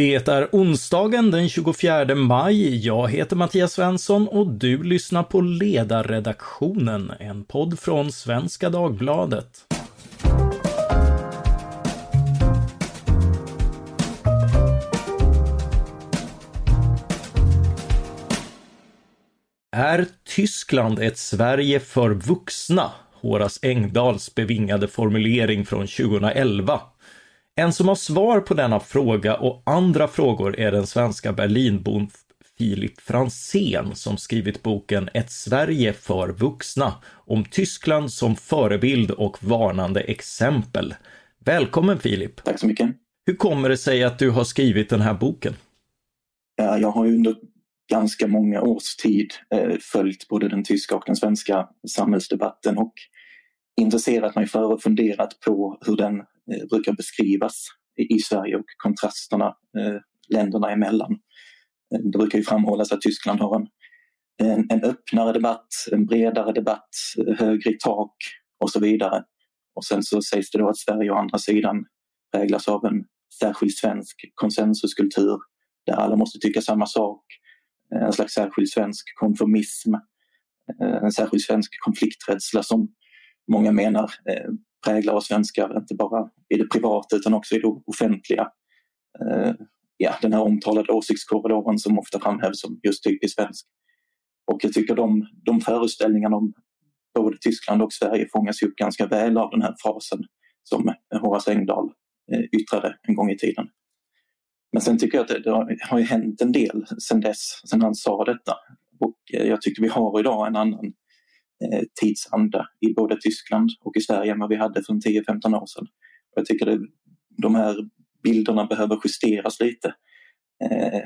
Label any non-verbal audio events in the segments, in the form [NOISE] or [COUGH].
Det är onsdagen den 24 maj. Jag heter Mattias Svensson och du lyssnar på Ledarredaktionen, en podd från Svenska Dagbladet. Är Tyskland ett Sverige för vuxna? Horace Engdahls bevingade formulering från 2011. En som har svar på denna fråga och andra frågor är den svenska Berlinbon Filip Fransén som skrivit boken Ett Sverige för vuxna om Tyskland som förebild och varnande exempel. Välkommen Filip! Tack så mycket! Hur kommer det sig att du har skrivit den här boken? Ja, jag har under ganska många års tid eh, följt både den tyska och den svenska samhällsdebatten och intresserat mig för och funderat på hur den Eh, brukar beskrivas i Sverige och kontrasterna eh, länderna emellan. Eh, det brukar ju framhållas att Tyskland har en, en, en öppnare debatt, en bredare debatt, högre i tak och så vidare. Och sen så sägs det då att Sverige å andra sidan präglas av en särskild svensk konsensuskultur där alla måste tycka samma sak, en slags särskild svensk konformism, en särskild svensk konflikträdsla som många menar präglar oss svenskar, inte bara i det privata utan också i det offentliga. Eh, ja, den här omtalade åsiktskorridoren som ofta framhävs som just typiskt svensk. Och jag tycker de, de föreställningarna om både Tyskland och Sverige fångas upp ganska väl av den här frasen som Horace Engdahl eh, yttrade en gång i tiden. Men sen tycker jag att det, det har ju hänt en del sen dess, sen han sa detta. Och eh, jag tycker vi har idag en annan Eh, tidsanda i både Tyskland och i Sverige än vad vi hade för 10-15 år sedan. Jag tycker att de här bilderna behöver justeras lite. Eh,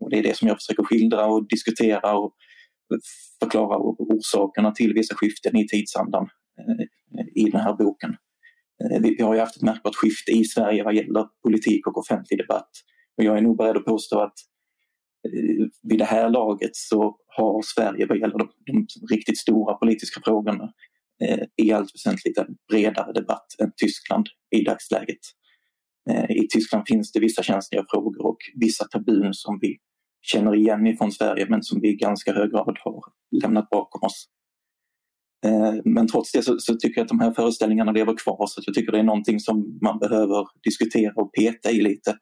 och det är det som jag försöker skildra och diskutera och förklara orsakerna till vissa skiften i tidsandan eh, i den här boken. Eh, vi har ju haft ett märkbart skifte i Sverige vad gäller politik och offentlig debatt. Och jag är nog beredd att påstå att Eh, vid det här laget så har Sverige vad gäller de, de riktigt stora politiska frågorna eh, i allt väsentligt en bredare debatt än Tyskland i dagsläget. Eh, I Tyskland finns det vissa känsliga frågor och vissa tabun som vi känner igen ifrån Sverige men som vi i ganska hög grad har lämnat bakom oss. Men trots det så, så, tycker jag att de här föreställningarna lever kvar så jag tycker det är någonting som man behöver diskutera och peta i lite.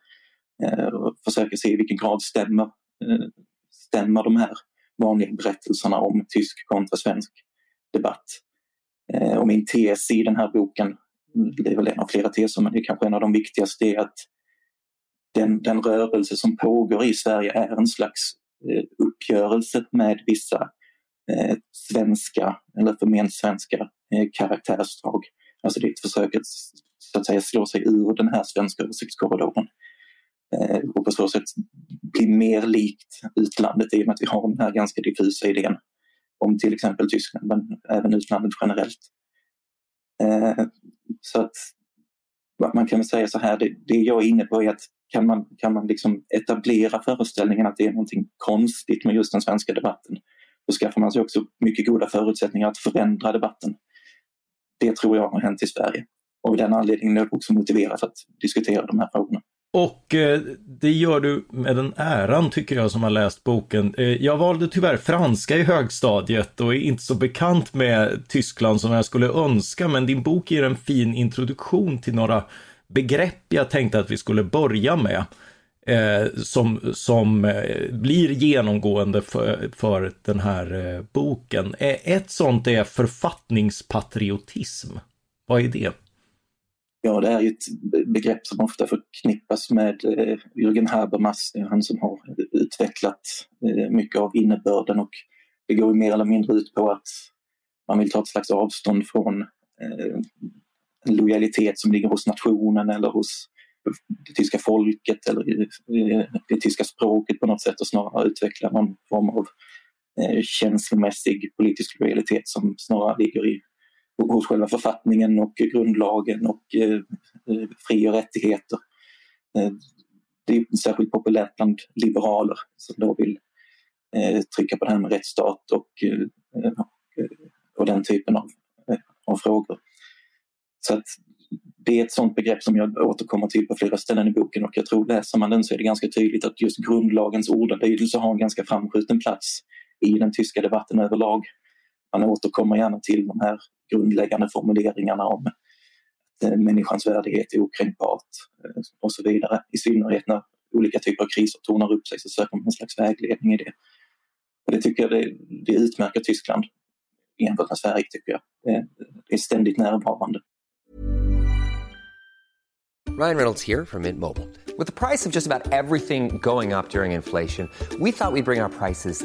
Och försöka se i vilken grad stämmer stämma stämmer de här vanliga berättelserna om tysk kontra svensk debatt. Eh, och min tes i den här boken, det är väl en av flera teser men det är kanske en av de viktigaste, är att den, den rörelse som pågår i Sverige är en slags eh, uppgörelse med vissa eh, svenska eller förment svenska karaktärsdrag. Alltså det är ett försök att, så att säga, slå sig ur den här svenska åsiktskorridoren Eh, och på så sätt bli mer likt utlandet i och med att vi har den här ganska diffusa idén om till exempel Tyskland men även utlandet generellt. Eh, så att man kan väl säga så här, det, det jag är inne på är att kan man, kan man liksom etablera föreställningen att det är någonting konstigt med just den svenska debatten, då skaffar man sig också mycket goda förutsättningar att förändra debatten. Det tror jag har hänt i Sverige. Och av den anledningen är det också motiverat att diskutera de här frågorna. Och eh, det gör du med den äran tycker jag som har läst boken. Eh, jag valde tyvärr franska i högstadiet och är inte så bekant med Tyskland som jag skulle önska, men din bok ger en fin introduktion till några begrepp jag tänkte att vi skulle börja med. Eh, som som eh, blir genomgående för, för den här eh, boken. Eh, ett sånt är författningspatriotism. Vad är det? Ja, det är ju ett begrepp som ofta förknippas med eh, Jürgen Habermas, det är han som har eh, utvecklat eh, mycket av innebörden och det går mer eller mindre ut på att man vill ta ett slags avstånd från eh, en lojalitet som ligger hos nationen eller hos det tyska folket eller eh, det tyska språket på något sätt och snarare utveckla någon form av eh, känslomässig politisk lojalitet som snarare ligger i hos själva författningen och grundlagen och eh, eh, fri och rättigheter. Eh, det är särskilt populärt bland liberaler som då vill eh, trycka på det här med rättsstat och, eh, och eh, den typen av, eh, av frågor. Så att det är ett sådant begrepp som jag återkommer till på flera ställen i boken och jag tror läser man den så är det ganska tydligt att just grundlagens ordalydelse har en ganska framskjuten plats i den tyska debatten överlag. Man återkommer gärna till de här grundläggande formuleringarna om att eh, människans värdighet är okränkbart eh, och så vidare. I synnerhet när olika typer av kriser tornar upp sig så söker man en slags vägledning i det. Och det tycker jag det, det utmärker Tyskland jämfört med Sverige tycker jag. Det, det är ständigt närvarande. Ryan Reynolds here from Mint Mobile. With the price of just about everything going up during inflation, we thought we'd bring our prices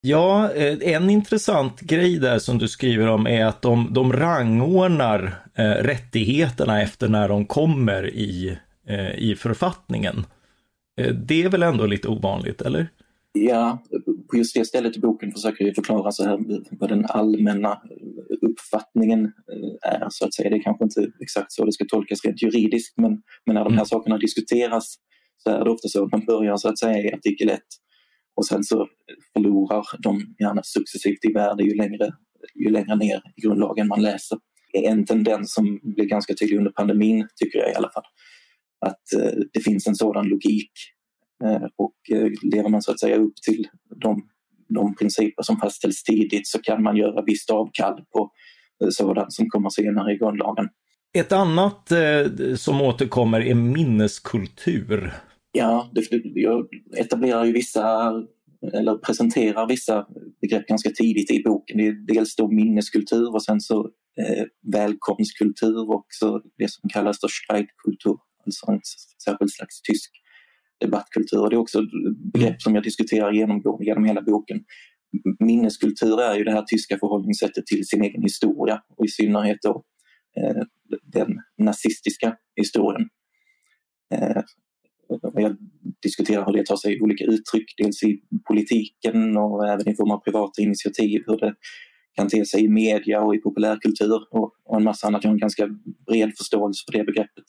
Ja, eh, en intressant grej där som du skriver om är att de, de rangordnar eh, rättigheterna efter när de kommer i, eh, i författningen. Eh, det är väl ändå lite ovanligt, eller? Ja, på just det stället i boken försöker jag förklara så här vad den allmänna uppfattningen eh, är så att säga. Det är kanske inte exakt så det ska tolkas rent juridiskt men, men när de här mm. sakerna diskuteras så är det ofta så att man börjar så att säga i artikel 1 och sen så förlorar de gärna successivt i värde ju längre, ju längre ner i grundlagen man läser. En tendens som blir ganska tydlig under pandemin, tycker jag i alla fall, att eh, det finns en sådan logik eh, och eh, lever man så att säga upp till de, de principer som fastställs tidigt så kan man göra visst avkall på eh, sådant som kommer senare i grundlagen. Ett annat eh, som återkommer är minneskultur. Ja, det, jag etablerar ju vissa eller presenterar vissa begrepp ganska tidigt i boken. Det är dels då minneskultur och sen så eh, välkomstkultur och så det som kallas för Streitkultur, alltså en särskild slags tysk debattkultur. Det är också begrepp som jag diskuterar genomgående genom hela boken. Minneskultur är ju det här tyska förhållningssättet till sin egen historia och i synnerhet då eh, den nazistiska historien. Eh, jag diskuterar hur det tar sig olika uttryck, dels i politiken och även i form av privata initiativ, hur det kan te sig i media och i populärkultur och, och en massa annat. Jag har en ganska bred förståelse för det begreppet.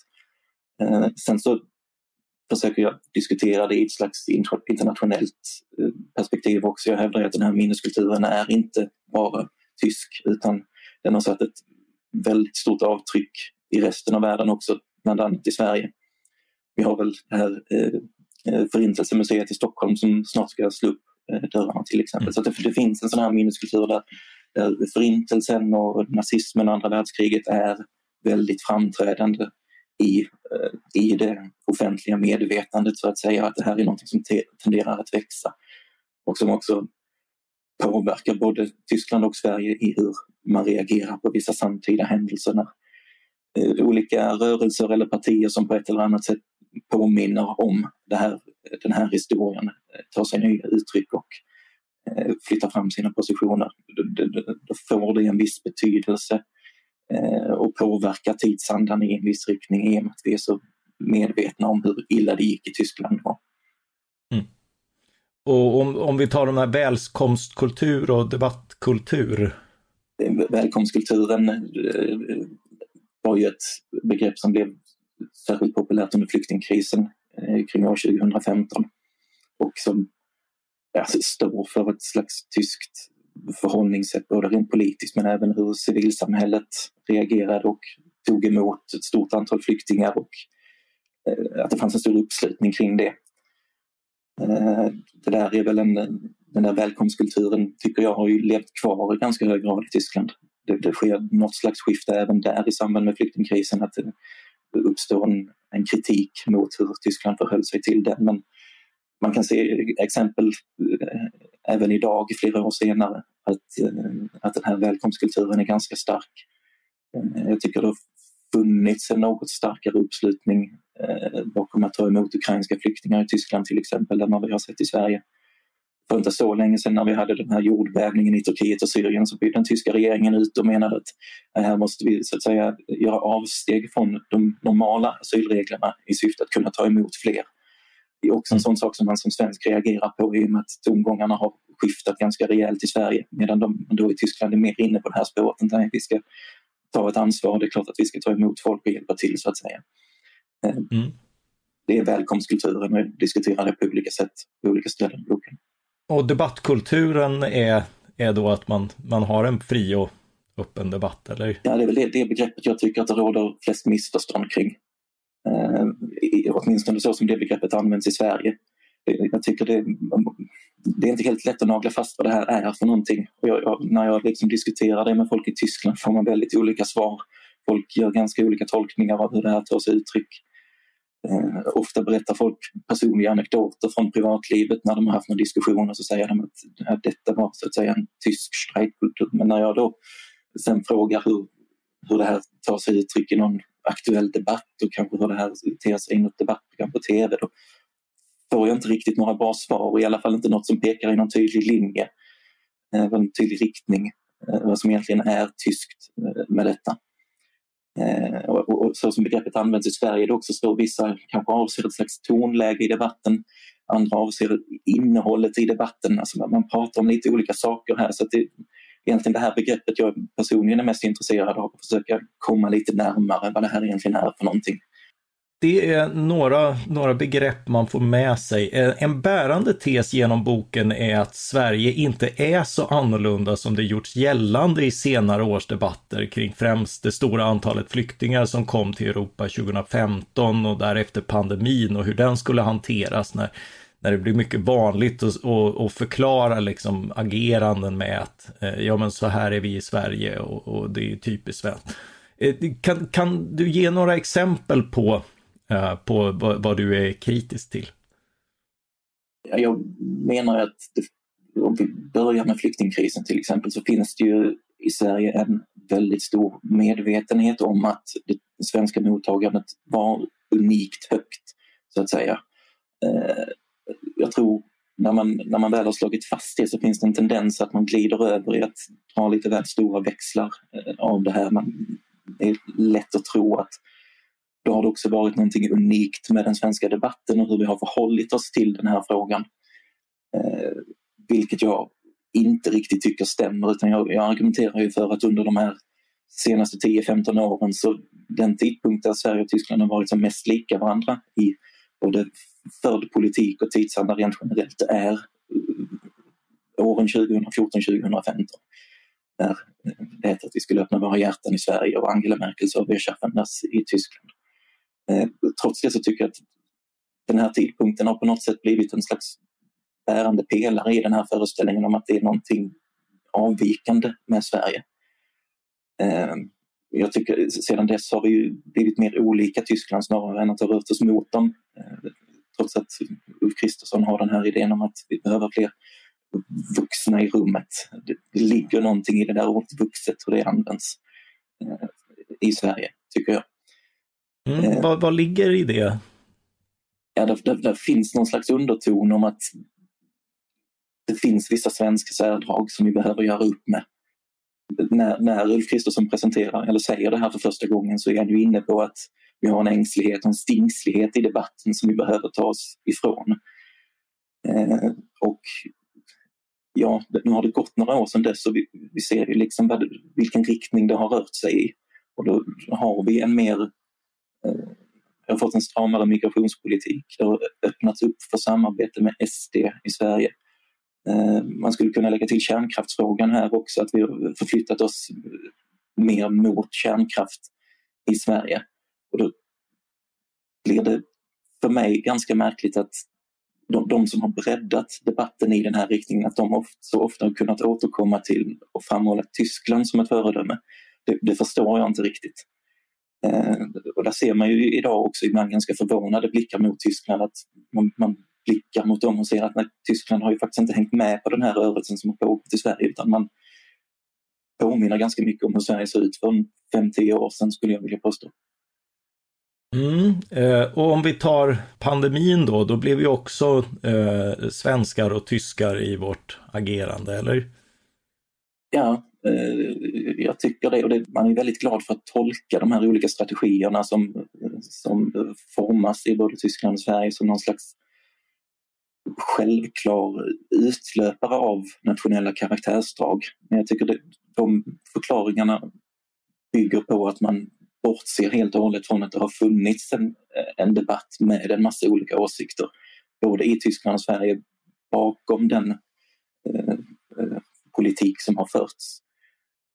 Eh, sen så försöker jag diskutera det i ett slags internationellt eh, perspektiv också. Jag hävdar att den här minneskulturen är inte bara tysk utan den har satt ett väldigt stort avtryck i resten av världen också, bland annat i Sverige. Vi har väl det här eh, eh, Förintelsemuseet i Stockholm som snart ska slå upp eh, dörrarna till exempel. Mm. Så det, det, finns en sån här minneskultur där, där Förintelsen och nazismen och andra världskriget är väldigt framträdande i, i det offentliga medvetandet så att säga. Att det här är något som tenderar att växa och som också påverkar både Tyskland och Sverige i hur man reagerar på vissa samtida händelser när olika rörelser eller partier som på ett eller annat sätt påminner om här, den här historien, eh, tar sig nya uttryck och eh, flyttar fram sina positioner. Då får det en viss betydelse eh, och påverkar tidsandan i en viss riktning i och med att vi är så medvetna om hur illa det gick i Tyskland då. Mm. Och om, om vi tar de här välkomstkultur och debattkultur? Välkomstkulturen var ju ett begrepp som blev särskilt populärt under flyktingkrisen eh, kring år 2015 och som ja, alltså, står för ett slags tyskt förhållningssätt både rent politiskt men även hur civilsamhället reagerade och tog emot ett stort antal flyktingar och eh, att det fanns en stor uppslutning kring det. Eh, det där är väl en, den där välkomstkulturen tycker jag har ju levt kvar i ganska hög grad i Tyskland. Det, det sker något slags skifte även där i samband med flyktingkrisen. Att uppstår en, en kritik mot hur Tyskland förhöll sig till den. Men man kan se exempel eh, även idag, flera år senare, att, eh, att den här välkomstkulturen är ganska stark. Eh, jag tycker det har funnits en något starkare uppslutning bakom att ta emot ukrainska flyktingar i Tyskland till exempel än vad vi har sett i Sverige för inte så länge sedan när vi hade den här jordbävningen i Turkiet och Syrien så bytte den tyska regeringen ut och menade att här måste vi så att säga göra avsteg från de normala asylreglerna i syfte att kunna ta emot fler Det är också en mm. sån sak som man som svensk reagerar på i och med att tongångarna har skiftat ganska rejält i Sverige medan de då i Tyskland är mer inne på det här spåret. Nej, vi ska ta ett ansvar, det är klart att vi ska ta emot folk och hjälpa till så att säga. Eh, mm. Det är välkomstkulturen och diskuterar det på olika sätt på olika ställen i boken. Och debattkulturen är, är då att man, man har en fri och öppen debatt, eller? Ja, det är väl det, det begreppet jag tycker att det råder flest missförstånd kring. Eh, åtminstone så som det begreppet används i Sverige. Jag tycker det, det är inte helt lätt att nagla fast vad det här är för någonting. Jag, jag, när jag liksom diskuterar det med folk i Tyskland får man väldigt olika svar. Folk gör ganska olika tolkningar av hur det här tar sig uttryck. Eh, ofta berättar folk personliga anekdoter från privatlivet när de har haft några diskussioner och så säger de att detta var så att säga en tysk strejkkultur. Men när jag då sen frågar hur, hur det här tar sig uttryck i någon aktuell debatt och kanske hur det här ter sig i något debattprogram på tv, då får jag inte riktigt några bra svar och i alla fall inte något som pekar i någon tydlig linje, eh, en tydlig riktning, eh, vad som egentligen är tyskt eh, med detta. Eh, och, och, så som begreppet används i Sverige, det också så vissa kanske avser ett slags tonläge i debatten, andra avser innehållet i debatten. Alltså man, man pratar om lite olika saker här. så det, egentligen det här begreppet jag personligen är mest intresserad av att försöka komma lite närmare vad det här egentligen är för någonting. Det är några, några begrepp man får med sig. Eh, en bärande tes genom boken är att Sverige inte är så annorlunda som det gjorts gällande i senare års debatter kring främst det stora antalet flyktingar som kom till Europa 2015 och därefter pandemin och hur den skulle hanteras när, när det blir mycket vanligt att och, förklara liksom ageranden med att eh, ja men så här är vi i Sverige och, och det är typiskt svenskt. Eh, kan, kan du ge några exempel på Eh, på vad, du är kritisk till? Jag menar att det, om vi börjar med flyktingkrisen till exempel så finns det ju i Sverige en väldigt stor medvetenhet om att det svenska mottagandet var unikt högt så att säga. Eh, jag tror när man, när man väl har slagit fast det så finns det en tendens att man glider över i att dra lite väl stora växlar eh, av det här. Man, det är lätt att tro att då har det också varit någonting unikt med den svenska debatten och hur vi har förhållit oss till den här frågan. Eh, vilket jag inte riktigt tycker stämmer utan jag, jag argumenterar ju för att under de här senaste 10-15 åren så den tidpunkt där Sverige och Tyskland har varit som mest lika varandra i både förd politik och tidsanda rent generellt är eh, åren 2014-2015. Där eh, det att vi skulle öppna våra hjärtan i Sverige och Angela Merkel sa wir schaffen das i Tyskland. Eh, trots det så tycker jag att den här tidpunkten har på något sätt blivit en slags bärande pelare i den här föreställningen om att det är någonting avvikande med Sverige. Eh, jag tycker sedan dess har vi blivit mer olika Tyskland snarare än att ha rört oss mot dem. Eh, trots att Ulf Kristersson har den här idén om att vi behöver fler vuxna i rummet. Det ligger någonting i det där ordet vuxet, hur det används eh, i Sverige, tycker jag. Mm, eh, vad, vad ligger i det? Ja, där, där, där, finns någon slags underton om att det finns vissa svenska särdrag som vi behöver göra upp med. När, när Ulf Kristersson presenterar eller säger det här för första gången så är han ju inne på att vi har en ängslighet och en stingslighet i debatten som vi behöver ta oss ifrån. Eh, och ja, nu har det gått några år sedan dess och vi, vi ser ju liksom vad, vilken riktning det har rört sig i. Och då har vi en mer Eh, vi har fått en stramare migrationspolitik. Det har öppnats upp för samarbete med SD i Sverige. Eh, man skulle kunna lägga till kärnkraftsfrågan här också, att vi har förflyttat oss mer mot kärnkraft i Sverige. Och då blir det för mig ganska märkligt att de, de, som har breddat debatten i den här riktningen, att de så ofta har kunnat återkomma till och framhålla Tyskland som ett föredöme. Det, det förstår jag inte riktigt. Eh, och där ser man ju idag också ibland ganska förvånade blickar mot Tyskland. Att man, man blickar mot dem och ser att nej, Tyskland har ju faktiskt inte hängt med på den här rörelsen som har pågått i Sverige utan man påminner ganska mycket om hur Sverige såg ut för 5-10 år sedan skulle jag vilja påstå. Mm, eh, och om vi tar pandemin då, då blev ju också eh, svenskar och tyskar i vårt agerande, eller? Ja, Eh, jag tycker det och det, man är väldigt glad för att tolka de här olika strategierna som, som formas i både Tyskland och Sverige som någon slags självklar utlöpare av nationella karaktärsdrag. Men jag tycker det, de förklaringarna bygger på att man bortser helt och hållet från att det har funnits en, en debatt med en massa olika åsikter. Både i Tyskland och Sverige bakom den eh, eh politik som har förts.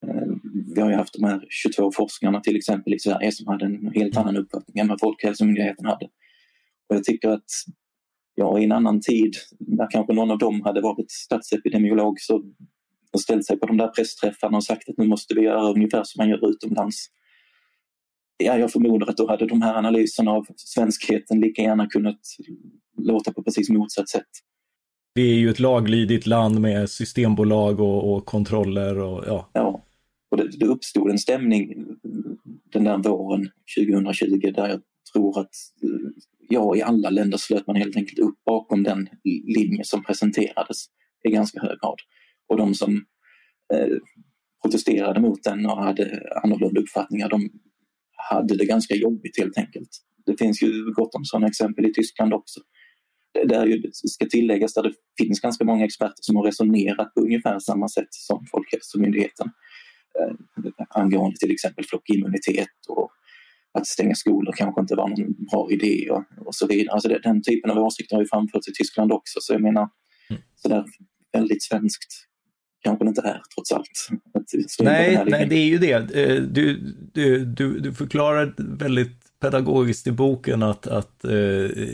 Eh, vi har ju haft de här 22 forskarna till exempel i Sverige som hade en helt annan uppfattning än vad Folkhälsomyndigheten hade. Och jag tycker att ja, i en annan tid, när kanske någon av dem hade varit statsepidemiolog så och ställt sig på de där pressträffarna och sagt att nu måste vi göra ungefär som man gör utomlands. Ja, jag förmodar att då hade de här analyserna av svenskheten lika gärna kunnat låta på precis motsatt sätt. Vi är ju ett laglydigt land med systembolag och, och kontroller och ja. Ja, och det, det uppstod en stämning den där våren 2020 där jag tror att eh, ja, i alla länder slöt man helt enkelt upp bakom den linje som presenterades i ganska hög grad. Och de som eh, protesterade mot den och hade annorlunda uppfattningar, de hade det ganska jobbigt helt enkelt. Det finns ju gott om sådana exempel i Tyskland också. Där ju, ska tilläggas där det finns ganska många experter som har resonerat på ungefär samma sätt som Folkhälsomyndigheten eh, angående till exempel flockimmunitet och att stänga skolor kanske inte var någon bra idé och, och så vidare. Alltså det, den typen av åsikter har ju framförts i Tyskland också så jag menar mm. sådär väldigt svenskt kanske det inte är trots allt. [LAUGHS] Nej, nej, det är ju det. Eh, du, du, du, du förklarar väldigt pedagogiskt i boken att, att eh,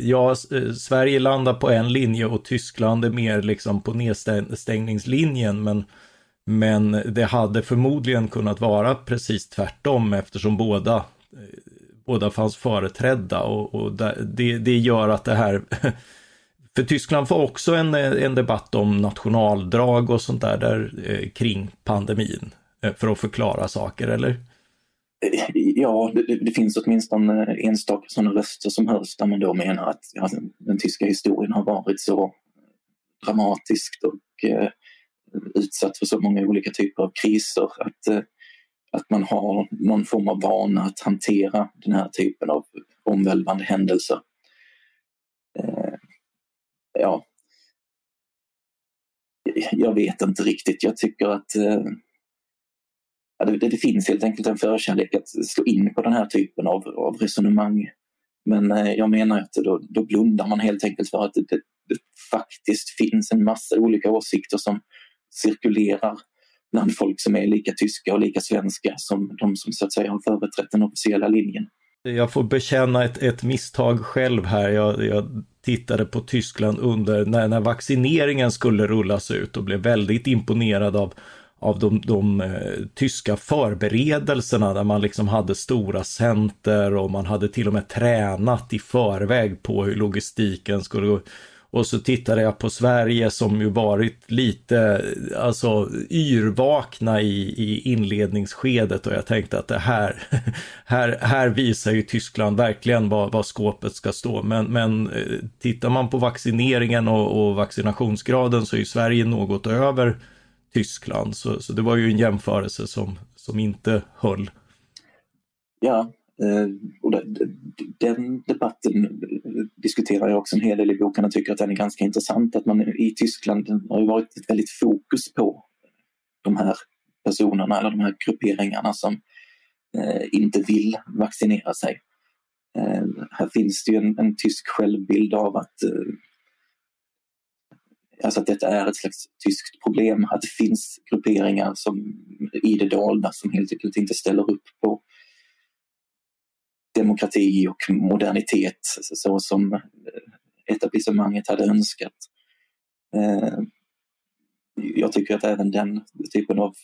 ja, eh, Sverige landar på en linje och Tyskland är mer liksom på nedstängningslinjen men men det hade förmodligen kunnat vara precis tvärtom eftersom båda eh, båda fanns företrädda och, och det, det gör att det här [LAUGHS] För Tyskland får också en, en debatt om nationaldrag och sånt där, där eh, kring pandemin eh, för att förklara saker, eller? Eh, ja, det, det, finns åtminstone enstaka sådana röster som hörs där man då menar att ja, den tyska historien har varit så dramatisk och eh, utsatt för så många olika typer av kriser att eh, att man har någon form av vana att hantera den här typen av omvälvande händelser. Eh, ja, jag vet inte riktigt. Jag tycker att eh, det, det, finns helt enkelt en förkärlek att slå in på den här typen av, av resonemang. Men eh, jag menar att då, då blundar man helt enkelt för att det, det, det faktiskt finns en massa olika åsikter som cirkulerar bland folk som är lika tyska och lika svenska som de som så att säga har företrätt den officiella linjen. Jag får bekänna ett, ett misstag själv här. Jag, jag tittade på Tyskland under när, när vaccineringen skulle rullas ut och blev väldigt imponerad av av de, de eh, tyska förberedelserna där man liksom hade stora center och man hade till och med tränat i förväg på hur logistiken skulle gå. Och så tittade jag på Sverige som ju varit lite, alltså yrvakna i, i inledningsskedet och jag tänkte att det här, [LAUGHS] här, här visar ju Tyskland verkligen var, vad skåpet ska stå. Men, men eh, tittar man på vaccineringen och, och vaccinationsgraden så är ju Sverige något över Tyskland. Så, så det var ju en jämförelse som, som inte höll. Ja, Eh, och den debatten diskuterar jag också en hel del i boken och tycker att den är ganska intressant. Att man i Tyskland har varit ett väldigt fokus på de här personerna eller de här grupperingarna som eh, inte vill vaccinera sig. Eh, här finns det ju en, en tysk självbild av att Alltså att detta är ett slags tyskt problem, att det finns grupperingar som i det dolda som helt enkelt inte ställer upp på demokrati och modernitet så som etablissemanget hade önskat. Eh, jag tycker att även den typen av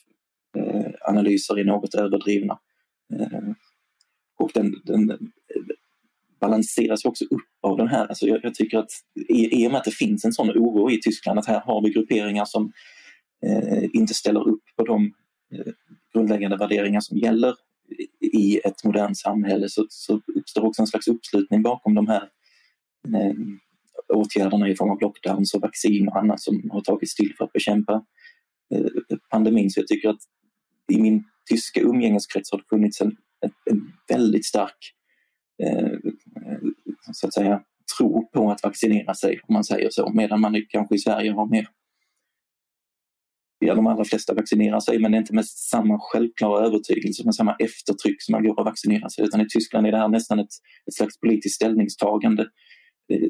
eh, analyser är något överdrivna. Eh, och den, den balanseras också upp av den här, alltså jag, jag, tycker att i, i och med att det finns en sån oro i Tyskland att här har vi grupperingar som eh, inte ställer upp på de eh, grundläggande värderingar som gäller i ett modernt samhälle så, så uppstår också en slags uppslutning bakom de här eh, åtgärderna i form av lockdowns och vaccin och annat som har tagits till för att bekämpa eh, pandemin. Så jag tycker att i min tyska umgängeskrets har det funnits en, en, en väldigt stark eh, så att säga, tro på att vaccinera sig om man säger så, medan man kanske i Sverige har mer Ja, de allra flesta vaccinerar sig men det är inte med samma självklara övertygelse, med samma eftertryck som man går och vaccinerar sig. Utan i Tyskland är det här nästan ett, ett slags politiskt ställningstagande eh,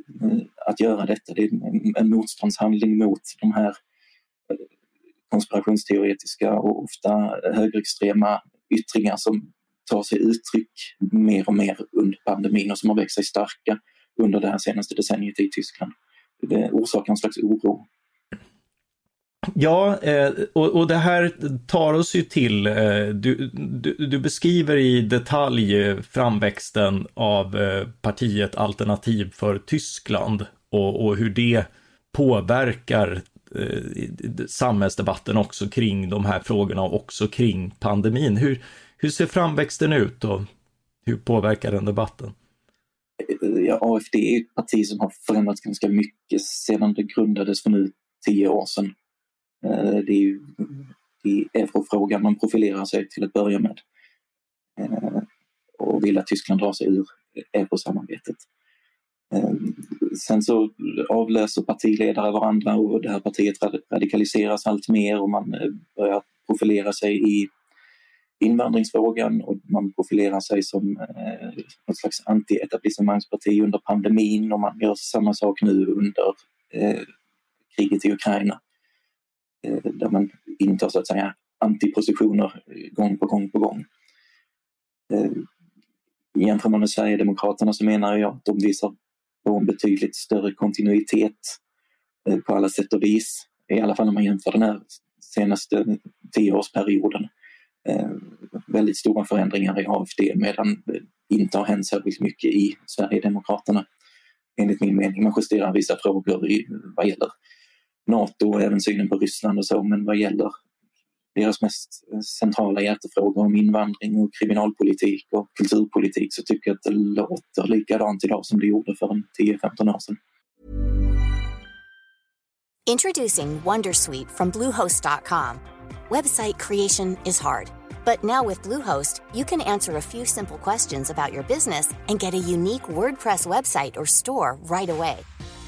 att göra detta. Det är en, en motståndshandling mot de här eh, konspirationsteoretiska och ofta högerextrema yttringar som tar sig uttryck mer och mer under pandemin och som har växt sig starka under det här senaste decenniet i Tyskland. Det orsakar en slags oro. Ja, eh, och, det här tar oss ju till, eh, du, du, du beskriver i detalj eh, framväxten av partiet Alternativ för Tyskland och, och hur det påverkar samhällsdebatten också kring de här frågorna och också kring pandemin. Hur, hur ser framväxten ut och hur påverkar den debatten? Ja, AFD är ett parti som har förändrats ganska mycket sedan det grundades för nu tio år sedan. Eh, det är ju i eurofrågan man profilerar sig till att börja med eh, och vill att Tyskland drar sig ur eurosamarbetet. Eh, sen så avlöser partiledare varandra och det här partiet radikaliseras allt mer och man börjar profilera sig i invandringsfrågan och man profilerar sig som eh, något slags anti-etablissemangsparti under pandemin och man gör samma sak nu under eh, kriget i Ukraina. Eh, där man intar så att säga antipositioner gång på gång på gång. Eh, jämför man med Sverigedemokraterna så menar jag att de visar på en betydligt större kontinuitet eh, på alla sätt och vis. I alla fall om man jämför den här senaste tioårsperioden eh, väldigt stora förändringar i AFD medan det inte har hänt särskilt mycket i Sverigedemokraterna. Enligt min mening. Man justerar vissa frågor i, vad gäller Nato och även synen på Ryssland och så, men vad gäller deras mest eh, centrala hjärtefrågor om invandring och kriminalpolitik och kulturpolitik så tycker jag att det låter likadant idag som det gjorde för en 10-15 år sedan. Introducing Wondersweet from Bluehost.com Website creation is hard, but now with Bluehost, you can answer a few simple questions about your business and get a unique WordPress website or store right away.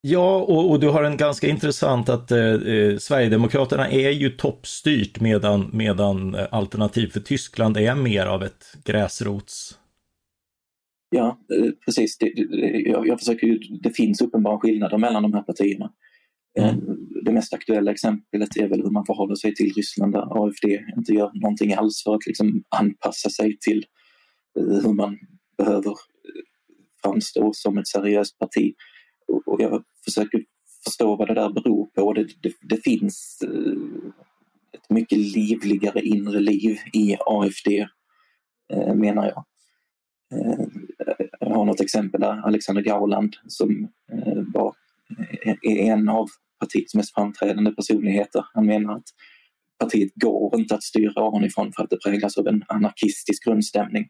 Ja, och, och, du har en ganska intressant att eh, eh, Sverigedemokraterna är ju toppstyrt medan, medan eh, Alternativ för Tyskland är mer av ett gräsrots... Ja, eh, precis. Det, det, jag, jag försöker ju, det finns uppenbara skillnader mellan de här partierna. Mm. Det mest aktuella exemplet är väl hur man förhåller sig till Ryssland där AFD inte gör någonting alls för att liksom anpassa sig till hur man behöver framstå som ett seriöst parti och jag försöker förstå vad det där beror på. Det, det, det finns eh, ett mycket livligare inre liv i AFD, eh, menar jag. Eh, jag har något exempel där, Alexander Gauland som var, är en av partiets mest framträdande personligheter. Han menar att partiet går inte att styra ovanifrån för att det präglas av en anarkistisk grundstämning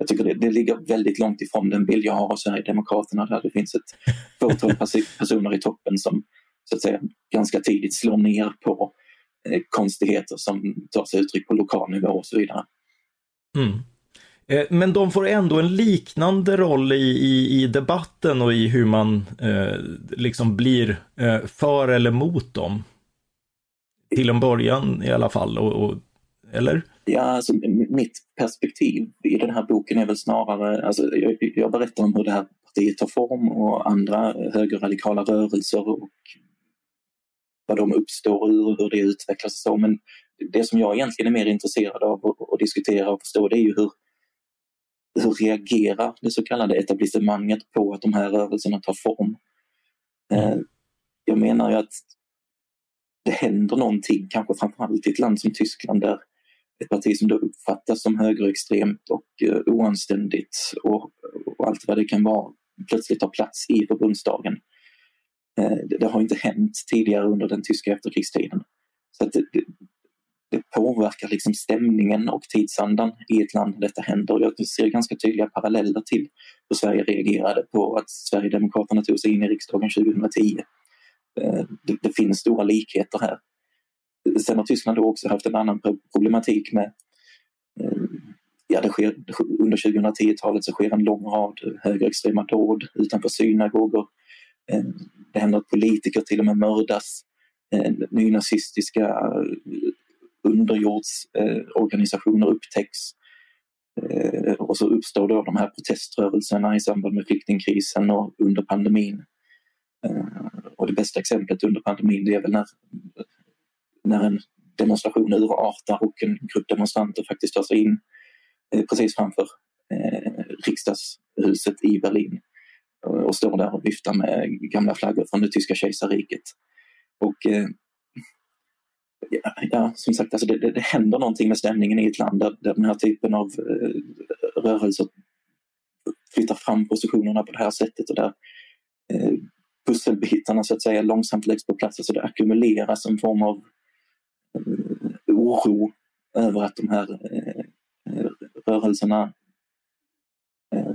jag tycker det, det ligger väldigt långt ifrån den bild jag har av Sverigedemokraterna där det finns ett [LAUGHS] fåtal personer i toppen som så att säga ganska tidigt slår ner på eh, konstigheter som tar sig uttryck på lokal nivå och så vidare. Mm. Eh, men de får ändå en liknande roll i, i, i debatten och i hur man eh, liksom blir eh, för eller mot dem. Till en början i alla fall, och, och eller? Ja, alltså, mitt perspektiv i den här boken är väl snarare, alltså, jag, jag berättar om hur det här partiet tar form och andra högerradikala rörelser och vad de uppstår ur och hur det utvecklas och så. Men det som jag egentligen är mer intresserad av att diskutera och förstå det är ju hur, hur reagerar det så kallade etablissemanget på att de här rörelserna tar form? Eh, jag menar ju att det händer någonting, kanske framförallt i ett land som Tyskland där ett parti som då uppfattas som högerextremt och eh, oanständigt och, och, allt vad det kan vara plötsligt tar plats i förbundsdagen. Eh, det, det, har inte hänt tidigare under den tyska efterkrigstiden. Så att det, det påverkar liksom stämningen och tidsandan i ett land där detta händer. Jag ser ganska tydliga paralleller till hur Sverige reagerade på att Sverigedemokraterna tog sig in i riksdagen 2010. Eh, det, det finns stora likheter här. Sen har Tyskland då också haft en annan problematik med eh, Ja, det sker, under 2010-talet så sker en lång rad högerextrema dåd utanför synagogor. Eh, det händer att politiker till och med mördas. Eh, nynazistiska underjordsorganisationer upptäcks. Och så uppstår då de här proteströrelserna i samband med flyktingkrisen och under pandemin. Och det bästa exemplet under pandemin det är väl när när en demonstration urartar och en grupp demonstranter faktiskt tar sig in eh, precis framför eh, riksdagshuset i Berlin eh, och står där och viftar med gamla flaggor från det tyska kejsarriket. Och eh, ja, ja, som sagt, alltså det, det, det, händer någonting med stämningen i ett land där, där den här typen av eh, rörelser flyttar fram positionerna på det här sättet och där eh, pusselbitarna så att säga långsamt läggs på plats. Alltså det ackumuleras en form av oro över att de här eh, rörelserna eh,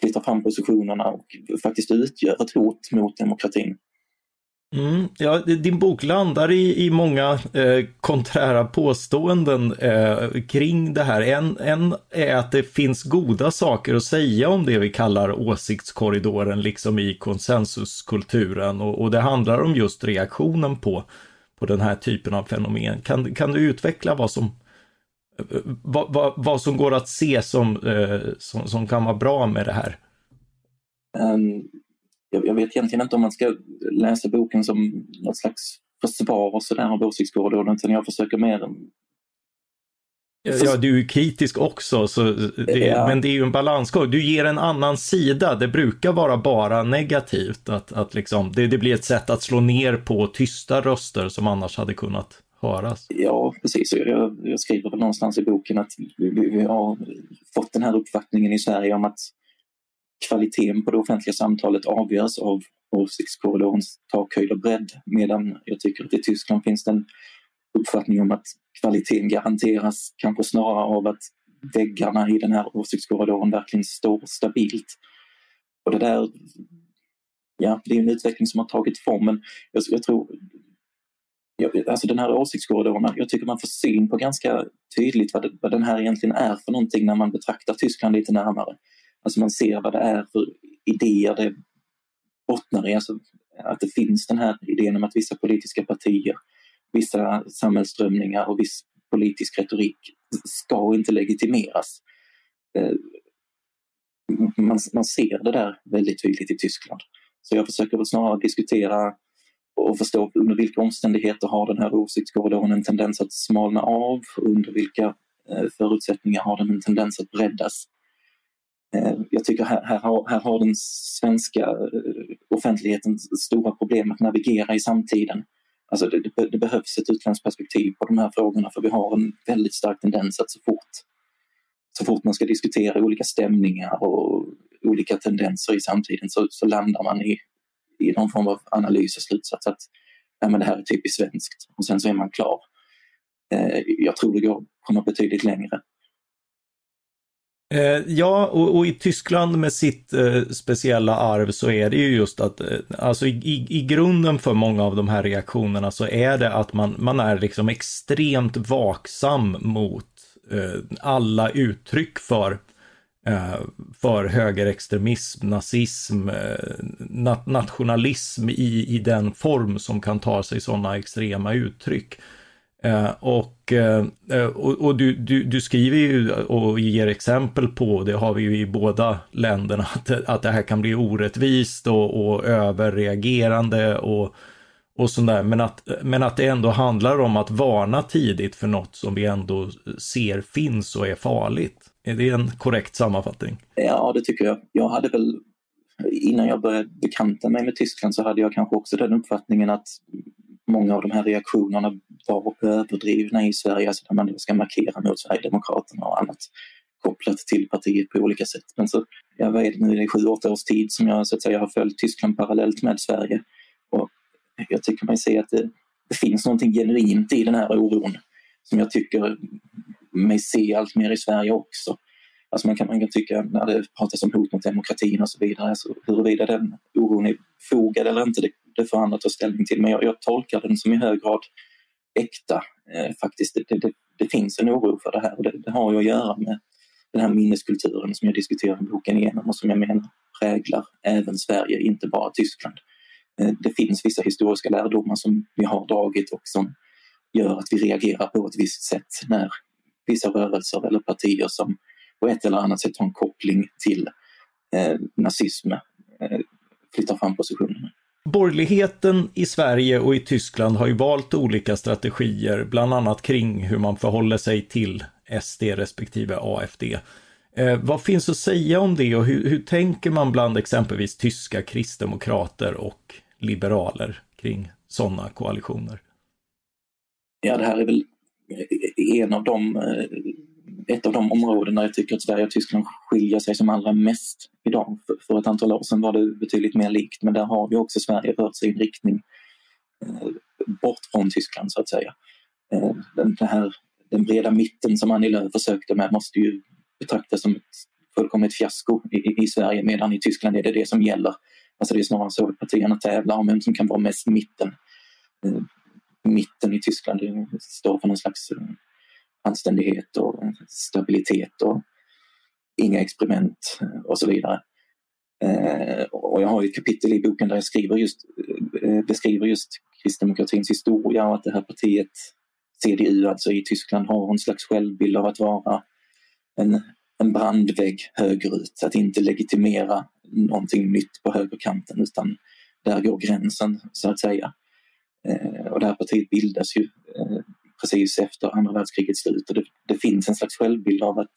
flyttar fram positionerna och faktiskt utgör ett hot mot demokratin. Mm, ja, din bok landar i, i många eh, konträra påståenden eh, kring det här. En, en är att det finns goda saker att säga om det vi kallar åsiktskorridoren, liksom i konsensuskulturen. Och, och det handlar om just reaktionen på på den här typen av fenomen. Kan, kan du utveckla vad som, vad, vad, vad som går att se som, eh, som, som, kan vara bra med det här? Um, jag, jag, vet egentligen inte om man ska läsa boken som något slags försvar och sådär av åsiktskorridoren, utan jag försöker mer Ja, du är kritisk också, så det, ja. men det är ju en balansgång. Du ger en annan sida. Det brukar vara bara negativt. Att, att liksom, det, det blir ett sätt att slå ner på tysta röster som annars hade kunnat höras. Ja, precis. Jag, jag skriver väl någonstans i boken att vi, vi har fått den här uppfattningen i Sverige om att kvaliteten på det offentliga samtalet avgörs av åsiktskorridorens takhöjd och bredd. Medan jag tycker att i Tyskland finns det en uppfattning om att kvaliteten garanteras kanske snarare av att väggarna i den här åsiktskorridoren verkligen står stabilt. Och det där, ja, det är en utveckling som har tagit form men jag, jag tror Alltså den här åsiktskorridoren, jag tycker man får syn på ganska tydligt vad, det, vad den här egentligen är för någonting när man betraktar Tyskland lite närmare. Alltså man ser vad det är för idéer det bottnar i, alltså att det finns den här idén om att vissa politiska partier vissa samhällsströmningar och viss politisk retorik ska inte legitimeras. Eh, man, man ser det där väldigt tydligt i Tyskland. Så jag försöker väl snarare diskutera och förstå under vilka omständigheter har den här åsiktskorridoren en tendens att smalna av, under vilka eh, förutsättningar har den en tendens att breddas. Eh, jag tycker här, här, har, här har den svenska offentligheten stora problem att navigera i samtiden. Alltså det, det, det behövs ett utländskt perspektiv på de här frågorna för vi har en väldigt stark tendens att så fort, så fort man ska diskutera olika stämningar och olika tendenser i samtiden så, så landar man i, i någon form av analys och slutsats att ja, men det här är typiskt svenskt och sen så är man klar. Eh, jag tror det går att komma betydligt längre. Eh, ja, och, och, i Tyskland med sitt eh, speciella arv så är det ju just att, eh, alltså i, i grunden för många av de här reaktionerna så är det att man, man är liksom extremt vaksam mot eh, alla uttryck för eh, för högerextremism, nazism, eh, nationalism i, i den form som kan ta sig sådana extrema uttryck. Eh, och, eh, eh, och, och du, du, du, skriver ju och ger exempel på, det har vi ju i båda länderna, [LAUGHS] att, att det här kan bli orättvist och, och överreagerande och, och sådär. Men att, men att det ändå handlar om att varna tidigt för något som vi ändå ser finns och är farligt. Är det en korrekt sammanfattning? Ja, det tycker jag. Jag hade väl innan jag började bekanta mig med Tyskland så hade jag kanske också den uppfattningen att många av de här reaktionerna var överdrivna i Sverige, alltså där man ska markera mot Sverigedemokraterna och annat kopplat till partiet på olika sätt. Men så, jag vet nu i sju, åtta års tid som jag så att säga har följt Tyskland parallellt med Sverige. Och jag tycker man ser att det, det finns någonting genuint i den här oron. som jag tycker mig se allt mer i Sverige också. Alltså man, kan, man kan tycka när det pratas om hot mot demokratin och så vidare, alltså huruvida den oron är fogad eller inte, det, det får andra ta ställning till. Men jag, jag tolkar den som i hög grad äkta eh, faktiskt. Det, det, det, finns en oro för det här och det, det, har ju att göra med den här minneskulturen som jag diskuterar i boken igenom och som jag menar präglar även Sverige, inte bara Tyskland. Eh, det finns vissa historiska lärdomar som vi har dragit och som gör att vi reagerar på ett visst sätt när vissa rörelser eller partier som på ett eller annat sätt har en koppling till eh, nazism eh, flyttar fram positionerna. Borgerligheten i Sverige och i Tyskland har ju valt olika strategier, bland annat kring hur man förhåller sig till SD respektive AFD. Eh, vad finns att säga om det och hur, hur tänker man bland exempelvis tyska kristdemokrater och liberaler kring sådana koalitioner? Ja, det här är väl en av de, eh, ett av de områden där jag tycker att Sverige och Tyskland skiljer sig som allra mest idag. För ett antal år sedan var det betydligt mer likt men där har ju också Sverige rört sig i en riktning eh, bort från Tyskland så att säga. Eh, den, här, den breda mitten som Annie Lööf försökte med måste ju betraktas som ett fullkomligt fiasko i, i Sverige medan i Tyskland är det det som gäller. Alltså det är snarare så att partierna tävlar om vem som kan vara mest mitten. Eh, mitten i Tyskland står för någon slags eh, anständighet och stabilitet och inga experiment eh, och så vidare. Eh, och jag har ett kapitel i boken där jag skriver just, eh, beskriver just kristdemokratins historia och att det här partiet CDU alltså i Tyskland har en slags självbild av att vara en, en brandvägg högerut, att inte legitimera någonting nytt på högerkanten utan där går gränsen så att säga. Och det här partiet bildas ju precis efter andra världskrigets slut och det, det, finns en slags självbild av att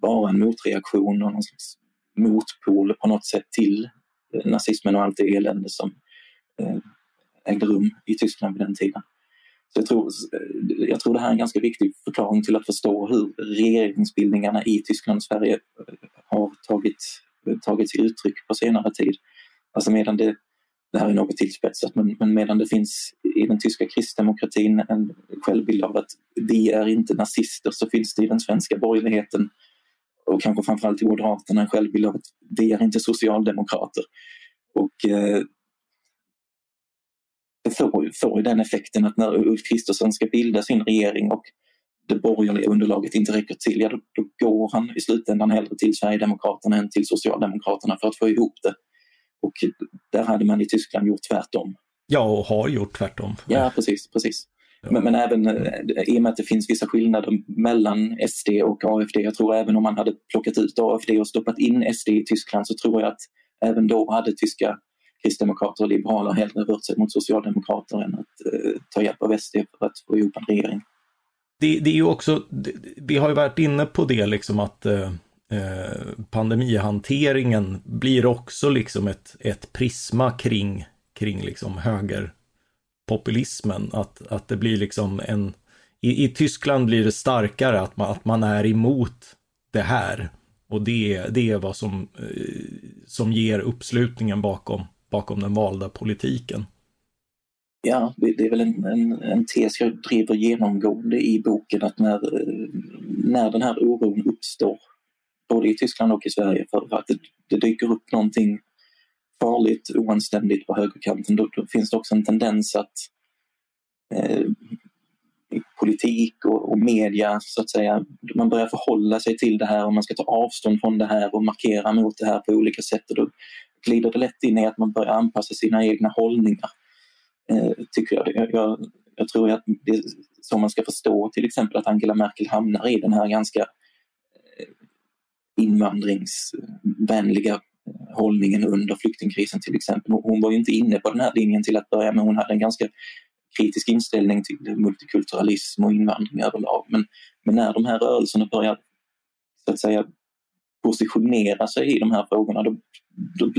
vara en motreaktion och någon slags motpol på något sätt till eh, nazismen och allt det elände som eh, ägde rum i Tyskland vid den tiden. Så jag, tror, eh, jag tror det här är en ganska viktig förklaring till att förstå hur regeringsbildningarna i Tyskland och Sverige eh, har tagit, tagit sig uttryck på senare tid. Alltså medan det, det här är något tillspetsat, men, men medan det finns i den tyska kristdemokratin en självbild av att vi är inte nazister så finns det i den svenska borgerligheten och kanske framförallt i Moderaterna en självbild av att vi är inte socialdemokrater. Och eh, det får, får ju den effekten att när Ulf Kristersson ska bilda sin regering och det borgerliga underlaget inte räcker till, ja då, då går han i slutändan hellre till Sverigedemokraterna än till Socialdemokraterna för att få ihop det. Och där hade man i Tyskland gjort tvärtom. Ja, och har gjort tvärtom. Ja, precis. precis. Ja. Men, men, även eh, i och med att det finns vissa skillnader mellan SD och AFD. Jag tror även om man hade plockat ut AFD och stoppat in SD i Tyskland så tror jag att även då hade tyska kristdemokrater och liberaler hellre rört sig mot socialdemokrater än att eh, ta hjälp av SD för att få ihop en regering. Det, det är ju också, det, vi har ju varit inne på det liksom att eh, eh, Eh, pandemihanteringen blir också liksom ett, ett prisma kring, kring liksom högerpopulismen. Att, att det blir liksom en, i, i Tyskland blir det starkare att man, att man är emot det här. Och det, det är vad som, eh, som ger uppslutningen bakom bakom den valda politiken. Ja, det är väl en, en, en tes jag driver genomgående i boken att när, eh, när den här oron uppstår, både i Tyskland och i Sverige, för att det, det dyker upp någonting farligt, oanständigt på högerkanten, då, då finns det också en tendens att eh, politik och, och, media, så att säga, man börjar förhålla sig till det här och man ska ta avstånd från det här och markera mot det här på olika sätt. Och då, glider det lätt in i att man börjar anpassa sina egna hållningar. Eh, tycker jag. Jag, jag, jag tror att det är så man ska förstå till exempel att Angela Merkel hamnar i den här ganska invandringsvänliga eh, hållningen under flyktingkrisen till exempel. Hon var ju inte inne på den här linjen till att börja med. Hon hade en ganska kritisk inställning till multikulturalism och invandring överlag. Men, men när de här rörelserna börjar så att säga positionera sig i de här frågorna då, då,